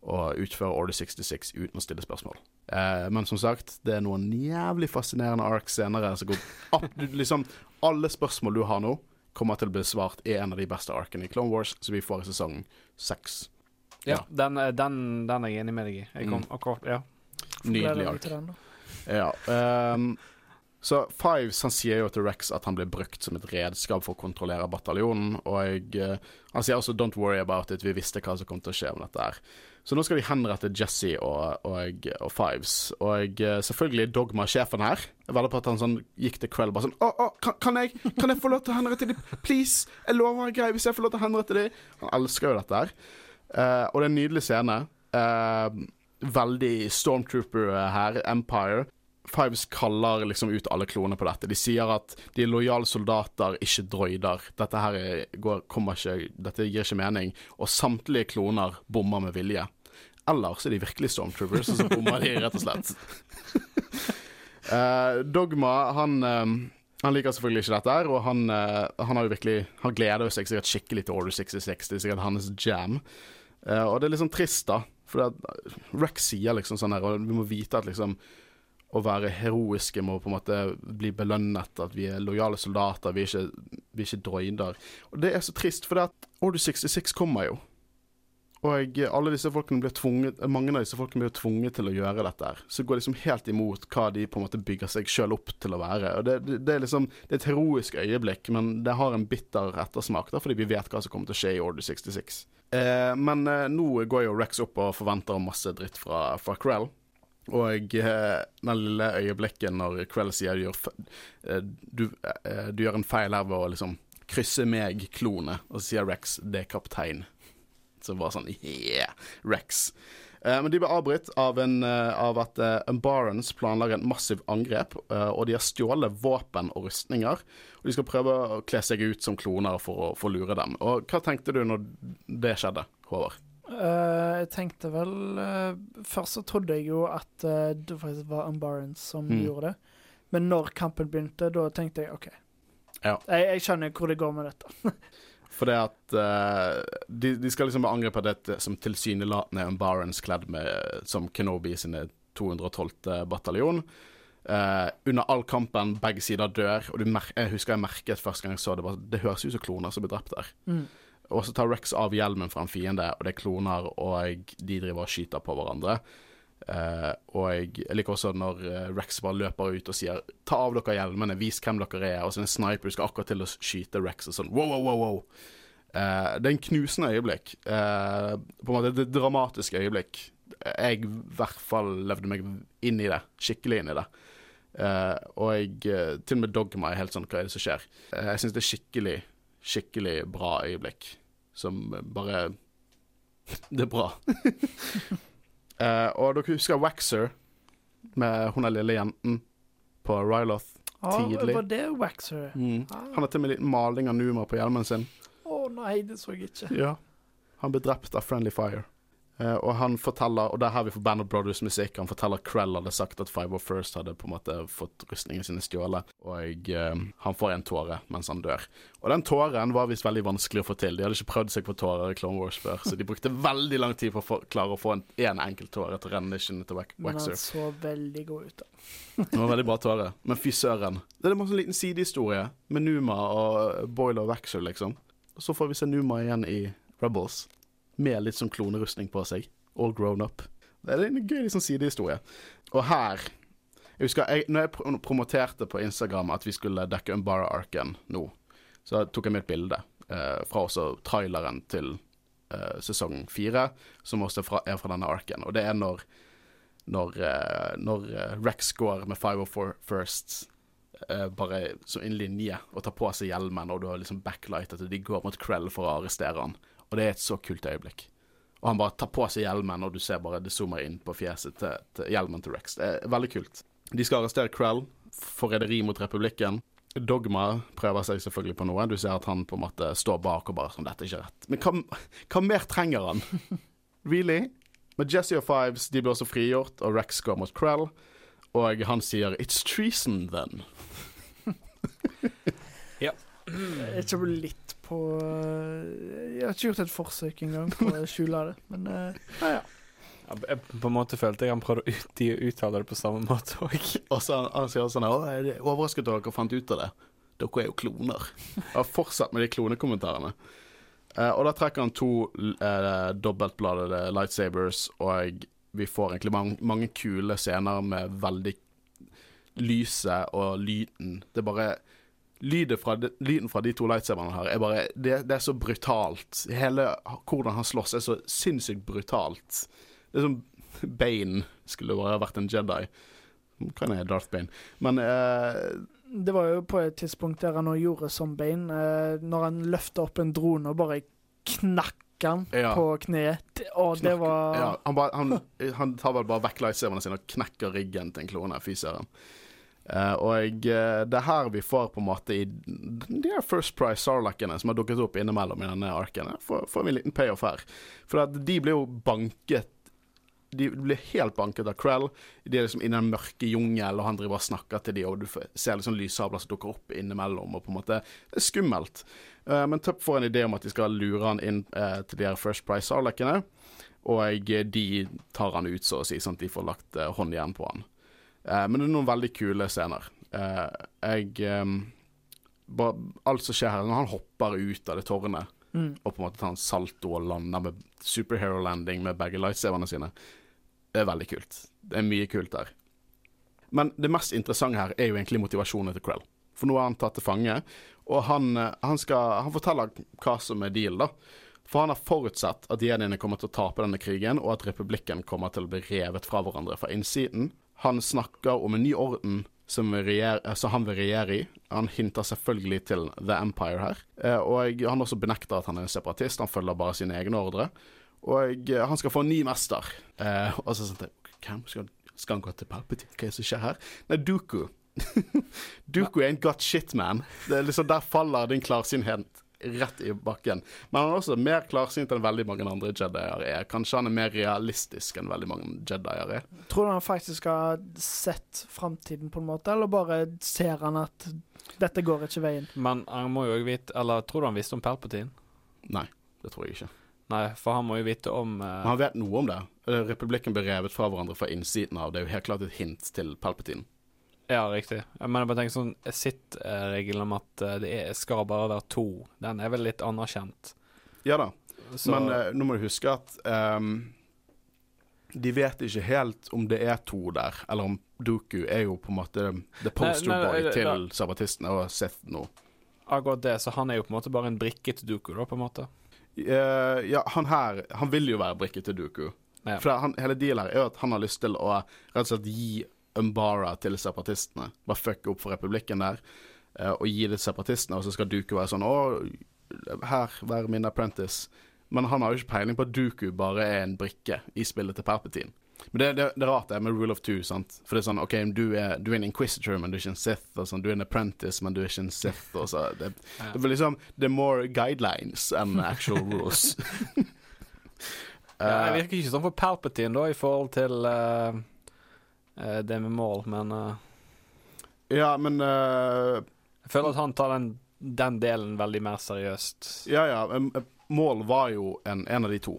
S1: og utføre Order 66 uten å stille spørsmål. Eh, men som sagt, det er noen jævlig fascinerende arcs senere. Så går opp, du- liksom, alle spørsmål du har nå, kommer til å bli svart i en av de beste arkene i Clone Wars, som vi får i sesong seks.
S3: Ja,
S1: Ja.
S3: Den, er- den, den er jeg enig med deg i. Jeg kom
S1: Mm.
S3: akkurat Ja.
S1: Nydelig ark. Ja. um, så Fives han sier jo til Rex at han blir brukt som et redskap for å kontrollere bataljonen. Og jeg, eh, han sier også 'don't worry about it', vi visste hva som kom til å skje med dette her. Så nå skal de henrette Jesse og, og, og Fives. Og eh, selvfølgelig er Dogma sjefen her. Jeg vedder på at han sånn gikk til Krell bare sånn 'Å, å, kan, kan, jeg, kan jeg få lov til å henrette dem? Please! Jeg lover er grei hvis jeg får lov til å henrette dem.' Han elsker jo dette her. Uh, og det er en nydelig scene. Uh, veldig Stormtrooper her, Empire. Fives kaller liksom ut alle klonene på dette. De sier at de er lojale soldater, ikke droider. Dette her er, går, ikke Dette gir ikke mening. Og samtlige kloner bommer med vilje. Eller så er de virkelig stormtroopers, og så bommer de rett og slett. uh, (laughs) Dogma, han eh, han liker selvfølgelig ikke dette, her, og han, uh, han har jo virkelig Han gleder seg sikkert skikkelig til Order 66. Det er sikkert hans jam. Uh, og det er litt sånn trist, da. For det Rex sier liksom sånn her, og vi må vite at liksom å være heroiske med å på en måte bli belønnet, at vi er lojale soldater, vi er ikke, vi er ikke droider. Og det er så trist, for det at Order 66 kommer jo. Og alle disse folkene blir tvunget, mange av disse folkene blir tvunget til å gjøre dette. her. Så går liksom helt imot hva de på en måte bygger seg sjøl opp til å være. Og det, det, det, er liksom det er et heroisk øyeblikk, men det har en bitter ettersmak, da, fordi vi vet hva som kommer til å skje i Order 66. Eh, men eh, nå går jo Rex opp og forventer masse dritt fra, fra Krell. Og eh, den lille øyeblikket når Krell sier du gjør, eh, du, eh, du gjør en feil her ved å liksom krysse meg-klone, og så sier Rex det er kaptein. Så bare sånn yeah, Rex. Men de ble avbrutt av, av at Umbarans planlegger en massiv angrep, og de har stjålet våpen og rustninger. Og de skal prøve å kle seg ut som kloner for å, for å lure dem. Og hva tenkte du når det skjedde, Håvard?
S2: Uh, jeg tenkte vel uh, Først så trodde jeg jo at uh, det faktisk var Umbarans som mm. gjorde det. Men når kampen begynte, da tenkte jeg OK. Ja. Jeg, jeg, skjønner hvor det går med dette. (laughs)
S1: For det at de, de, skal liksom angripe dette som tilsynelatende Umbarans kledd med som Kenobi sine 212. bataljon. under all kampen, begge sider dør, og jeg husker jeg merket første gang jeg så det, bare, det høres ut som kloner som blir drept der. Mm. Og så tar Rex av hjelmen fra en fiende, og det er kloner, og de driver og skyter på hverandre. Uh, og jeg, liker også når uh, Rex bare løper ut og sier 'ta av dere hjelmene, vis hvem dere er', og så er det en sniper skal akkurat til å skyte Rex, og sånn wow, wow, wow. wow. Uh, det er en knusende øyeblikk. på en måte et dramatisk øyeblikk. Jeg i hvert fall levde meg inn i det. Skikkelig inn i det. og jeg Til og med Dogma er helt sånn Hva er det som skjer? jeg syns det er skikkelig, skikkelig bra øyeblikk som bare Det er bra. uh, (laughs) og dere husker Waxer med hun er lille jenten på Ryloth
S2: tidlig? tidlig? Var det Waxer?
S1: Mm. Ah. Han har til og med liten maling av Numa på hjelmen sin.
S2: Å oh, nei, det så jeg ikke.
S1: Ja. Han ble drept av Friendly Fire. Uh, og han forteller, og det er her vi får Band of Brothers-musikk, han forteller Krell hadde sagt at Five of First hadde på en måte fått rustningene sine stjålet, og uh, han får en tåre mens han dør. Og den tåren var visst veldig vanskelig å få til. De hadde ikke prøvd seg på tårer i Clone Wars før, så de brukte veldig lang tid for å klare å få en, en enkelt tåre til å renne til Waxer.
S2: Men han så veldig god ut, da.
S1: det var veldig bra tåre. Men fy søren. Det er en sånn liten sidehistorie med Numa og Boyle og Waxer, liksom. Og så får vi se Numa igjen i Rebels med litt sånn klonerustning på seg. All grown up. Det er en gøy liksom, sidehistorie. Og her jeg husker, jeg, når jeg promoterte på Instagram at vi skulle dekke Umbara-arken nå, så tok jeg med et bilde eh, fra også traileren til eh, sesong fire, som også fra, er fra denne arken. Og det er når, når, eh, når eh, Rex går med 504 First eh, bare som en linje og tar på seg hjelmen, og du har liksom backlightet, og de går mot Krell for å arrestere han. Og det er et så kult øyeblikk. Og han bare tar på seg hjelmen, og du ser bare det zoomer inn på fjeset til, til hjelmen til Rex. Det er veldig kult. De skal arrestere Krell, forræderi mot republikken. Dogma prøver seg selvfølgelig på noe. Du ser at han på en måte står bak og bare sånn 'Dette er ikke rett'. Men hva, hva mer trenger han? (laughs) really? Men Jesse og Fives de blir også frigjort, og Rex går mot Krell. Og han sier 'It's treason, then'. (laughs)
S3: ja.
S2: Er tror litt på eh, Jeg har ikke gjort et forsøk engang på å skjule det, men uh, ja, ja.
S3: Jeg på en måte følte jeg han prøvde å ut, uttale det på samme måte òg. (laughs)
S1: Og så han sier sånn Å, jeg er overrasket over at dere fant ut av det. Dere er jo kloner. Har fortsatt med de klonekommentarene. Uh, og da trekker han to uh, dobbeltbladede lightsabers, og vi får egentlig mange, mange kule scener med veldig lyset og lyden. Det er bare fra, de, lyden fra de to lightsaberne her er bare det, det, er så brutalt. Hele hvordan han slåss, er så sinnssykt brutalt. Det er som Bane skulle bare vært en Jedi. Hva er Darth Bane? Men uh,
S2: Det var jo på et tidspunkt der han òg gjorde som Bane, uh, når han løfta opp en drone og bare knakk han ja. på kneet. Og det var
S1: ja, han, ba, han, han, tar vel bare vekk lightsaberne sine og knekker ryggen til en klone. Fy søren. Uh, og uh, det er her vi får på en måte i de her First Price Sarlacene som har dukket opp innimellom i denne arken, får, får vi en liten payoff her. For de blir jo banket De blir helt banket av Krell. De er liksom i den mørke jungel, og han driver og snakker til de, og du ser liksom lyssabler som dukker opp innimellom, og på en måte Det er skummelt. Uh, men Tupp får en idé om at de skal lure han inn til de her First Price Sarlacene, og de tar han ut, så å si, sånn at de får lagt hånd igjen på han. Eh, men det er noen veldig kule scener. Eh, jeg bare, Alt som skjer her, når han hopper ut av det tårnet
S2: Mm.
S1: og på en måte tar en salto og lander med superhero landing med begge lightsaverne sine, det er veldig kult. Det er mye kult der. Men det mest interessante her er jo egentlig motivasjonen til Krell. For nå er han tatt til fange, og han, eh, han, skal, han forteller hva som er deal, da. For han har forutsett at jediene kommer til å tape denne krigen, og at republikken kommer til å bli revet fra hverandre fra innsiden. Han snakker om en ny orden som, regjer, eh, som han vil regjere i. Han hinter selvfølgelig til The Empire her. Eh, Og han også benekter at han er en separatist, han følger bare sine egne ordre. Og eh, han skal få en ny mester. Og så sånn Hvem skal, skal han gå til Palpatine? Hva er det som skjer her? Nei, Duku. (laughs) Duku ain't got shit, man. Det er liksom Der faller din klarsynhet rett i bakken. Men han er også mer klarsynt enn veldig mange andre Jedier er. Kanskje han er mer realistisk enn veldig mange Jedier er.
S2: Tror du han faktisk har sett framtiden, på en måte, eller bare ser han at dette går ikke veien?
S3: Men han må jo vite Eller tror du han visste om Palpatine?
S1: Nei, det tror jeg ikke.
S3: Nei, for han må jo vite om
S1: uh... Han vet noe om det. Republikken ble revet fra hverandre fra innsiden av. Det er jo helt klart et hint til Palpatine.
S3: Ja, riktig. Men jeg bare tenker sånn sitt-regelen om at eh, det er, skal bare være to, den er vel litt anerkjent.
S1: Ja da,
S3: Så,
S1: men eh, nå må du huske at um, de vet ikke helt om det er to der, eller om Duku er jo på en måte the poster boy til
S3: da-
S1: sabbatistene og Sith nå.
S3: akkurat det, så han er jo på en måte bare en brikke til Duku, da, på en måte.
S1: Uh, ja, han her Han vil jo være brikke til Duku.
S3: Ja.
S1: For han, hele dealen her er jo at han har lyst til å rett og slett gi Umbara til separatistene. Bare fucke opp for republikken der, eh, og gi det til separatistene, og så skal Duku være sånn Å, her, vær min apprentice. Men han har jo ikke peiling på at Duku bare er en brikke i spillet til Palpatine. Men det, det, det er rart det med rule of two, sant. For det er sånn OK, du er, du er en inquisitor, men du er ikke en Sith. Og sånn, du er en apprentice, men du er ikke en Sith. Og så, det, det blir liksom Det er more guidelines enn actual rules. (laughs)
S3: Ja, det virker ikke sånn for Palpatine, da, i forhold til eh, det med mål, men eh,
S1: ja, men eh,
S3: jeg føler at han tar den, den delen veldig mer seriøst.
S1: Ja, ja. Mål var jo en, en av de to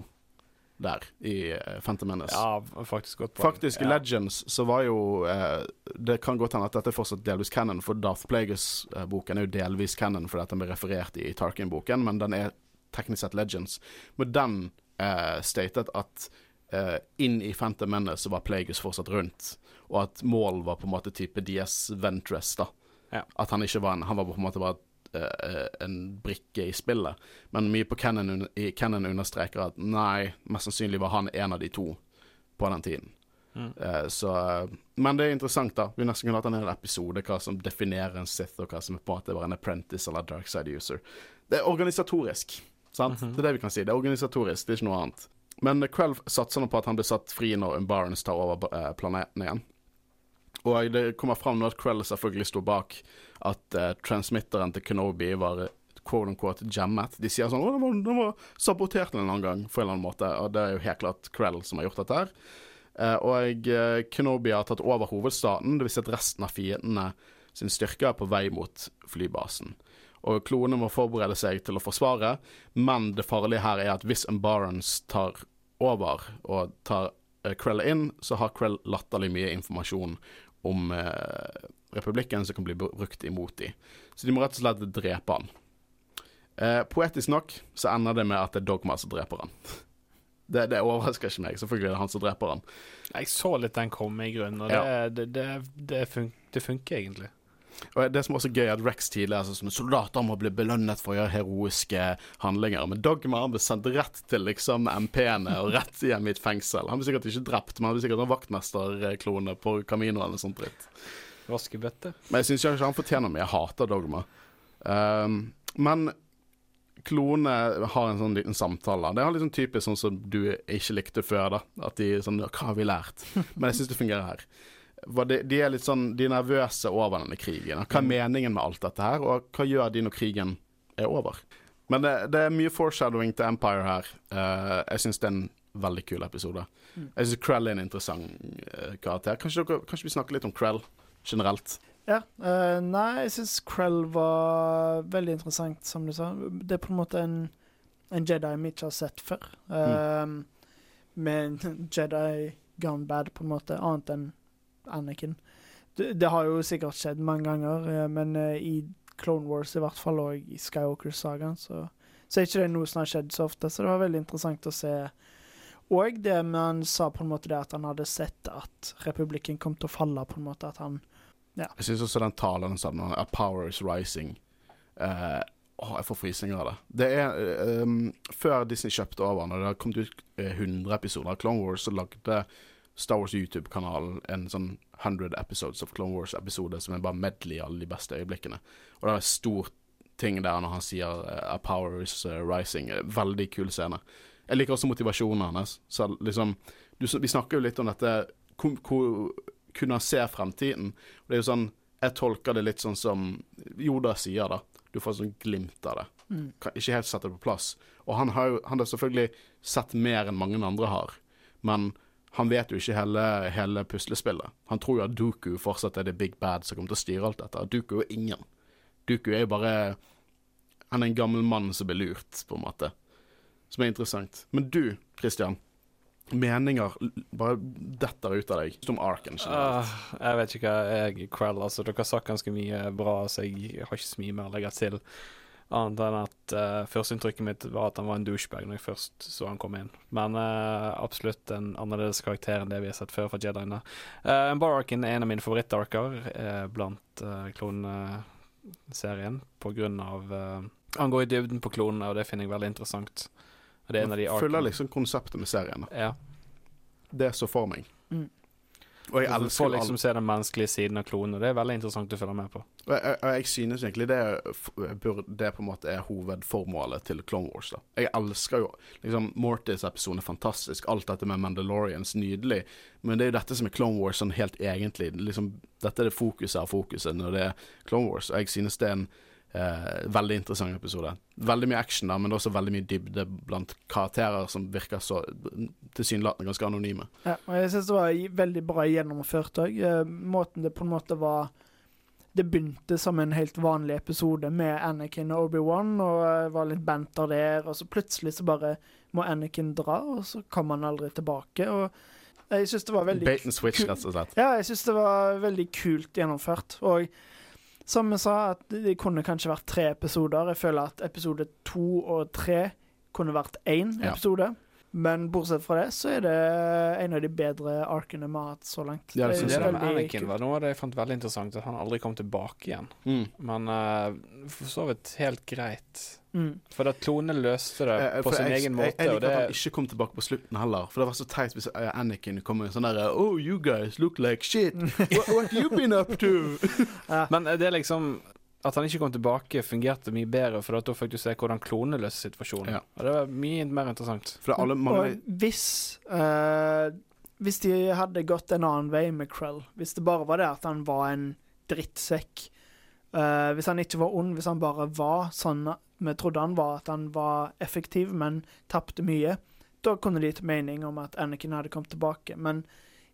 S1: der i Phantom Menace.
S3: Ja, faktisk godt poeng.
S1: Faktisk, i
S3: ja.
S1: Legends så var jo eh, Det kan godt hende at dette er fortsatt delvis canon, for Darth Plagueis-boken er jo delvis canon fordi at den ble referert i Tarkin-boken, men den er teknisk sett Legends. Men den uh, statet at eh, inn i Phantom Menace så var Plagueis fortsatt rundt, og at Maul var på en måte type DS Ventress, da.
S3: Ja.
S1: At han ikke var en Han var på en måte bare eh, en brikke i spillet. Men mye på Cannon, i Cannon understreker at nei, mest sannsynlig var han en av de to på den tiden.
S3: Mm.
S1: Uh, så, eh, men det er interessant, da. Vi nesten kunne hatt en hel episode hva som definerer en Sith, og hva som er på en måte var en apprentice eller dark side user. Det er organisatorisk, sant?
S3: Mhm.
S1: Det er det vi kan si. Det er organisatorisk, det er ikke noe annet. Men eh, Krell satser nå på at han blir satt fri når Umbarons tar over eh, planeten igjen. Og det kommer fram nå at Krell selvfølgelig sto bak at uh, transmitteren til Kenobi var quote unquote jammet. De sier sånn 'Å, den var, den var sabotert en eller annen gang', på en eller annen måte. Og det er jo helt klart Krell som har gjort dette her. Uh, og uh, Kenobi har tatt over hovedstaden, dvs. Si at resten av fiendene sin styrke er på vei mot flybasen. Og klonene må forberede seg til å forsvare, men det farlige her er at hvis Embarance tar over og tar Krell inn, så har Krell latterlig mye informasjon om eh, republikken som kan bli brukt imot dem. Så de må rett og slett drepe han. Eh, poetisk nok så ender det med at det er Dogma som dreper han. (laughs) Det, det overrasker ikke meg. Selvfølgelig er det han som dreper han.
S3: Jeg så litt den komme i grunnen, og
S1: Ja.
S3: det, det, det, det, fun det funker egentlig.
S1: Og Det som også er gøy, er at Rex tidligere altså, som soldater må bli belønnet for å gjøre heroiske handlinger. Men Dogma han ble sendt rett til liksom MP-ene og rett hjem i et fengsel. Han ble sikkert ikke drept, men han ble sikkert en vaktmesterklone på Camino eller sånt dritt.
S3: Vaskebøtte.
S1: Men jeg syns ikke han fortjener mye. Jeg hater Dogma. Um, men klone har en sånn liten samtale. Det er litt sånn typisk sånn som du ikke likte før. da At de sånn Hva har vi lært? Men jeg syns det fungerer her. De, de er litt sånn De er nervøse over denne krigen. Hva er meningen med alt dette her, og hva gjør de når krigen er over? Men det, det er mye foreshadowing til Empire her. Uh, jeg syns det er en veldig kul episode. Jeg syns Krell er en interessant uh, karakter. Kanskje, dere, kanskje vi snakker litt om Krell generelt?
S2: Ja. Uh, nei, jeg syns Krell var veldig interessant, som du sa. Det er på en måte en, en Jedi vi ikke har sett før.
S1: Mm.
S2: Um, Med Jedi gone bad, på en måte, annet enn Anakin. Det, det har jo sikkert skjedd mange ganger, eh, men eh, i Clone Wars i hvert fall, og i Skywalker-sagaen, så, så er ikke det noe som har skjedd så ofte. Så det var veldig interessant å se. Og det med han sa på en måte det at han hadde sett at republikken kom til å falle, på en måte. At han ja.
S1: Jeg syns også den talen han sa at power is rising eh, Åh, jeg får frysninger av det. Det er um, Før Disney kjøpte over, når det har kommet ut eh, 100 episoder av Clone Wars, så lagde Star Wars YouTube-kanalen en sånn 100 episodes of Clone Wars-episode som er bare medley i alle de beste øyeblikkene. Og det er en stor ting der når han sier uh, A power is uh, rising. Eh, Veldig kul scene. Jeg liker også motivasjonen hans. Så liksom du, Vi snakker jo litt om dette hvor, kunne han se fremtiden. Og det er jo sånn Jeg tolker det litt sånn som Joda sier, da. Du får sånn glimt av det.
S2: mm.
S1: Kan ikke helt sette det på plass. Og han har jo han har selvfølgelig sett mer enn mange andre har, men han vet jo ikke hele, hele puslespillet. Han tror jo at Duku fortsatt er det big bad som kommer til å styre alt dette. Duku er jo ingen. Duku er jo bare Han er en gammel mann som blir lurt, på en måte. Som er interessant. Men du, Christian. Meninger bare detter ut av deg som Arken. generelt.
S3: Ah, jeg vet ikke hva jeg Krell, altså. Dere har sagt ganske mye bra, så jeg har ikke så mye mer å legge til. Annet enn at uh, førsteinntrykket mitt var at han var en douchebag når jeg først så han komme inn. Men uh, absolutt en annerledes karakter enn det vi har sett før fra Jediene. Uh, Barrakin er en av mine favoritt-arker eh, blant uh, kloneserien på grunn av eh, Han går i dybden på klonene, og det finner jeg veldig interessant. Og det er en av de
S1: Følger liksom konseptet med serien.
S3: Ja.
S1: Det så for meg.
S2: Mm.
S1: Og jeg elsker
S3: får liksom se den menneskelige siden av klonen, og det er veldig interessant å følge med på.
S1: Og jeg, jeg, jeg synes egentlig det, det på en måte er hovedformålet til Clone Wars. da. Jeg elsker jo liksom Mortis-episoden er fantastisk. Alt dette med Mandalorians nydelig. Men det er jo dette som er Clone Wars sånn helt egentlig. Liksom, dette er det fokuset av fokuset når det er Clone Wars. Og jeg synes det er en eh, veldig interessant episode. Veldig mye action, da, men også veldig mye dybde blant karakterer som virker så tilsynelatende ganske anonyme.
S2: Ja, og jeg syns det var veldig bra gjennomført òg. Måten det på en måte var Det begynte som en helt vanlig episode med Anakin og Obi-Wan, og eh, var litt banter der, og så plutselig så bare må Anakin dra, og så kommer han aldri tilbake. Og jeg synes det var veldig
S1: Bait and switch, rett og slett.
S2: Ja, jeg syns det var veldig kult gjennomført. Og som jeg sa, at det kunne kanskje vært tre episoder. Jeg føler at episode to og tre kunne vært én
S1: Ja.
S2: Men bortsett fra det, så er det en av de bedre arkene vi har hatt så langt.
S1: Ja, det synes
S3: Det
S1: jeg.
S3: med Anakin
S2: kult.
S3: var noe av det jeg fant veldig interessant, at han aldri kom tilbake igjen.
S1: Mm.
S3: Men uh, for så vidt helt greit.
S2: Mm.
S3: For at klonene løste det
S1: Eh,
S3: på sin
S1: jeg,
S3: egen måte,
S1: jeg
S3: jeg
S1: liker
S3: det
S1: at han ikke kom tilbake på slutten heller. For det var så teit hvis eh, Anakin kom med en sånn derre Oh, you guys look like shit. (laughs) What, what you been up to?
S3: Men eh, det er liksom At han ikke kom tilbake, fungerte mye bedre, for da fikk du se hvordan klonene løste situasjonen.
S1: Ja.
S3: Og det var mye mer interessant.
S1: For er alle mange
S2: Og hvis uh, Hvis de hadde gått en annen vei med Krell, hvis det bare var det at han var en drittsekk uh, Hvis han ikke var ond, hvis han bare var sånn vi trodde han var, at han var effektiv, men tapte mye, da kunne det gitt mening om at Anakin hadde kommet tilbake. Men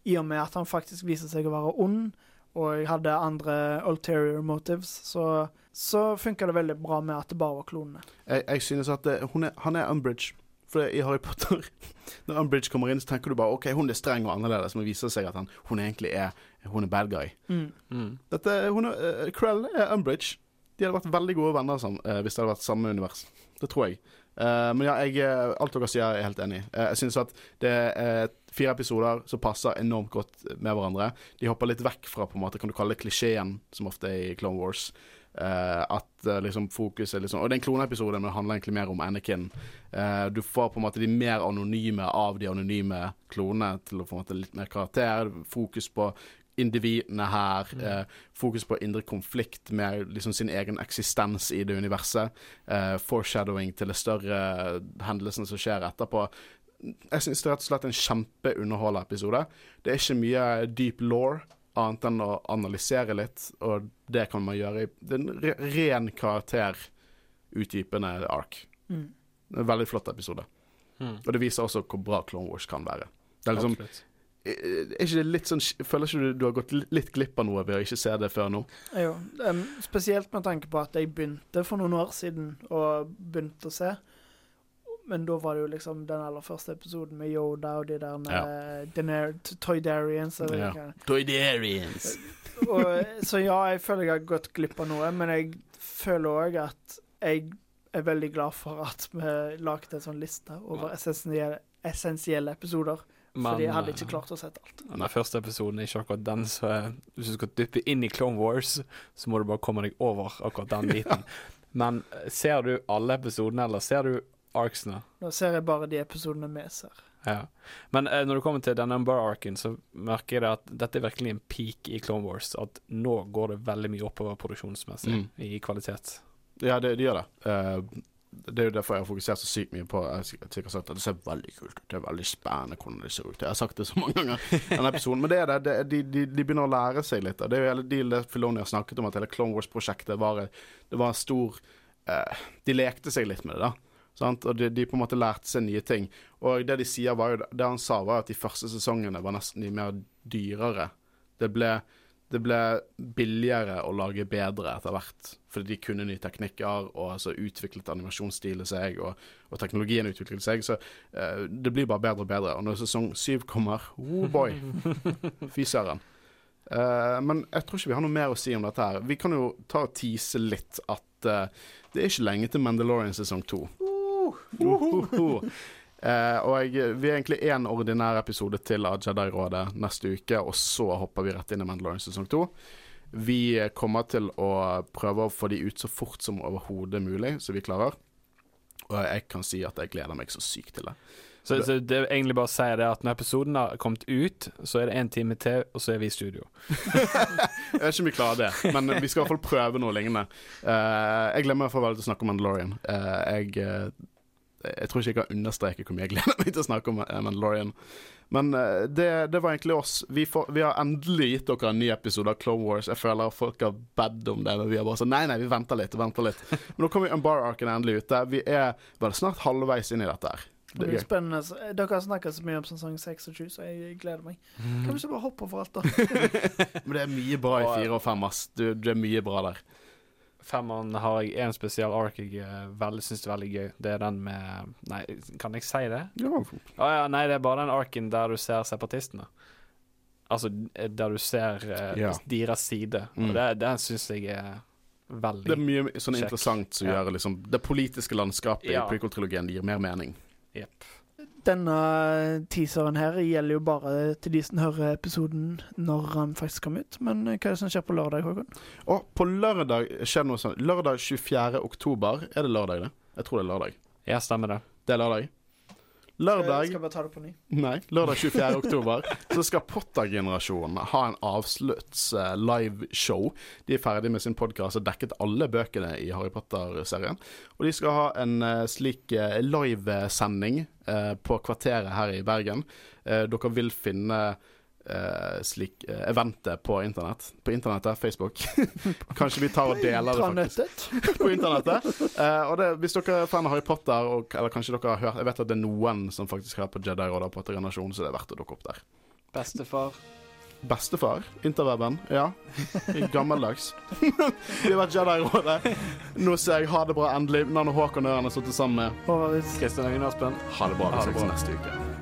S2: i og med at han faktisk viser seg å være ond, og jeg hadde andre ulterior motives, så, så funka det veldig bra med at det bare var klonene.
S1: Jeg, jeg synes at det, hun er, han er Umbridge. For i Harry Potter (laughs) Når Umbridge kommer inn, så tenker du bare OK, hun er streng og annerledes, men viser seg at han, hun egentlig er Hun er bad guy.
S2: Mm.
S3: Mm.
S1: Dette, hun er, uh, Krell er Umbridge. De hadde vært veldig gode venner sammen, uh, hvis det hadde vært samme univers. Det tror jeg. Uh, men ja, jeg, eh, alt dere sier, er jeg helt enig i. Eh, jeg synes at det er fire episoder som passer enormt godt med hverandre. De hopper litt vekk fra på en måte, kan du kalle det klisjeen, som ofte er i Clone Wars. Uh, at uh, liksom fokus er liksom Og det er en kloneepisode, men det handler egentlig mer om Anakin. Uh, du får på en måte de mer anonyme av de anonyme klonene til å få en måte litt mer karakter. Fokus på individene her. Eh, fokus på indre konflikt med liksom sin egen eksistens i det universet. Eh, foreshadowing til de større hendelsene som skjer etterpå. Jeg syns det er rett og slett en kjempeunderholdende episode. Det er ikke mye deep law, annet enn å analysere litt, og det kan man gjøre i Det er en re ren karakterutdypende ark.
S2: Mm.
S1: En veldig flott episode.
S3: Mm.
S1: Og det viser også hvor bra Clone Wars kan være. Det er liksom,
S3: Absolutt.
S1: er ikke det litt sånn Føler ikke du du har gått litt glipp av noe ved å ikke se det før nå?
S2: Jo, um, spesielt med tanke på at jeg begynte for noen år siden og begynte å se. Men da var det jo liksom den aller første episoden med Yoda og de der Daener Toydarians.
S1: Ja. Toydarians. (laughs)
S2: så ja, jeg føler jeg har gått glipp av noe, men jeg føler òg at jeg er veldig glad for at vi lagde en sånn liste over essensielle, essensielle episoder. fordi jeg hadde ikke
S3: eh,
S2: klart å sette alt.
S3: Den første episoden er ikke akkurat den, så eh, hvis du skal dyppe inn i Clone Wars, så må du bare komme deg over akkurat den (laughs) biten. Men eh, ser du alle episodene, eller ser du arcsene?
S2: Nå ser jeg bare de episodene vi ser.
S3: Ja. Men eh, når du kommer til denne Umbar-arken, så merker jeg det at dette er virkelig en peak i Clone Wars. At nå går det veldig mye oppover produksjonsmessig
S1: Mm.
S3: i kvalitet.
S1: Ja, det, de gjør det. Uh, det er jo derfor jeg har fokusert så sykt mye på Jeg har sikkert sagt at det ser veldig kult ut. Det er veldig spennende hvordan det ser ut. Jeg har sagt det så mange ganger, (laughs) denne episoden. Men det er det. det er- de, de, de begynner å lære seg litt. Det er jo hele det Filoni har snakket om, at hele Clone Wars-prosjektet var, det var en stor uh, De lekte seg litt med det, da. Sant? Og de, de på en måte lærte seg nye ting. Og det de sier var jo Det han sa, var at de første sesongene var nesten de mer dyrere. Det ble det ble billigere å lage bedre etter hvert, fordi de kunne nye teknikker, og altså, utviklet animasjonsstilen seg, og, og teknologien utviklet seg. Så uh, det blir bare bedre og bedre. Og når sesong syv kommer, oh boy, (laughs) fy søren. Uh, men jeg tror ikke vi har noe mer å si om dette her. Vi kan jo ta og tease litt at uh, det er ikke lenge til Mandalorian sesong to. Eh, og vi er egentlig én ordinær episode til av Jedi-rådet neste uke, og så hopper vi rett inn i Mandalorian sesong to. Vi kommer til å prøve å få de ut så fort som overhodet mulig, så vi klarer. Og jeg kan si at jeg gleder meg så sykt til det.
S3: Så, så det er egentlig bare å si det at når episoden har kommet ut, så er det én time til, og så er vi i studio. (laughs)
S1: Jeg vet ikke om vi klarer det, men vi skal i hvert fall prøve noe lignende. Uh, jeg glemmer i hvert fall veldig å snakke om Mandalorian. Uh, jeg, jeg tror ikke jeg kan understreke hvor mye jeg gleder meg til å snakke om eh, Mandalorian. Men eh, det, det var egentlig oss. Vi, får, vi har endelig gitt dere en ny episode av Clone Wars. Jeg føler folk har bedt om det, men vi har bare sånn Nei, nei, vi venter litt, venter litt. (laughs) Men nå kommer Umbar-arken endelig ute. Vi er vel snart halvveis inn i dette her.
S2: Det blir spennende. Dere har snakket så mye om sesong 26, og 7, så jeg gleder meg. Kan vi ikke bare hoppe over alt, da? (laughs)
S1: Men det er mye bra i fire og fem, ass. Det, det er mye bra der.
S3: Femmeren har jeg en spesiell ark jeg eh, veldig syns er veldig gøy. Det er den med Nei, kan jeg si det?
S1: Ja,
S3: Å ja, nei, det er bare den arken der du ser separatistene. Altså eh, der du ser eh,
S1: Ja.
S3: deres side.
S1: Mm.
S3: Og det, den syns jeg er veldig kjekk.
S1: Det er mye sånn interessant som gjør liksom Det politiske landskapet i prequel-trilogien gir mer mening.
S3: Jepp.
S2: Denne teaseren her gjelder jo bare til de som hører episoden når han faktisk kommer ut. Men eh, hva er det som skjer på lørdag, Håkon?
S1: Og på lørdag skjer det noe sånt. Lørdag 24. oktober. Er det lørdag, det? Jeg tror det er lørdag.
S3: Ja, stemmer det.
S1: Det er lørdag. Lørdag
S2: skal bare ta det på ny.
S1: Nei, lørdag 24. oktober så skal Potter-generasjonen ha en avslutts eh, liveshow. De er ferdig med sin podkast og dekket alle bøkene i Harry Potter-serien. Og de skal ha en eh, slik eh, livesending på Kvarteret her i Bergen. Dere vil finne eh, slik uh, eventet på internett. På internettet, Facebook. (laughs) Kanskje vi tar og deler det, faktisk (laughs) på internettet. Uh, og det, hvis dere er fan av Harry Potter, og, eller kanskje dere har hørt Jeg vet at det er noen som faktisk hører på Jedi-rådet På Potter-generasjonen, så det er verdt å dukke opp der.
S3: Bestefar.
S1: Bestefar, interweben, ja. Gammeldags. Vi har vært Jedi-rådet. Nå ser jeg ha det bra endelig. Nanne Håkon og Ørn har sittet sammen med.
S2: Håvard,
S3: Kristian Øyen Aspen.
S1: Ha det bra. Vi ses
S3: bra.
S1: neste uke.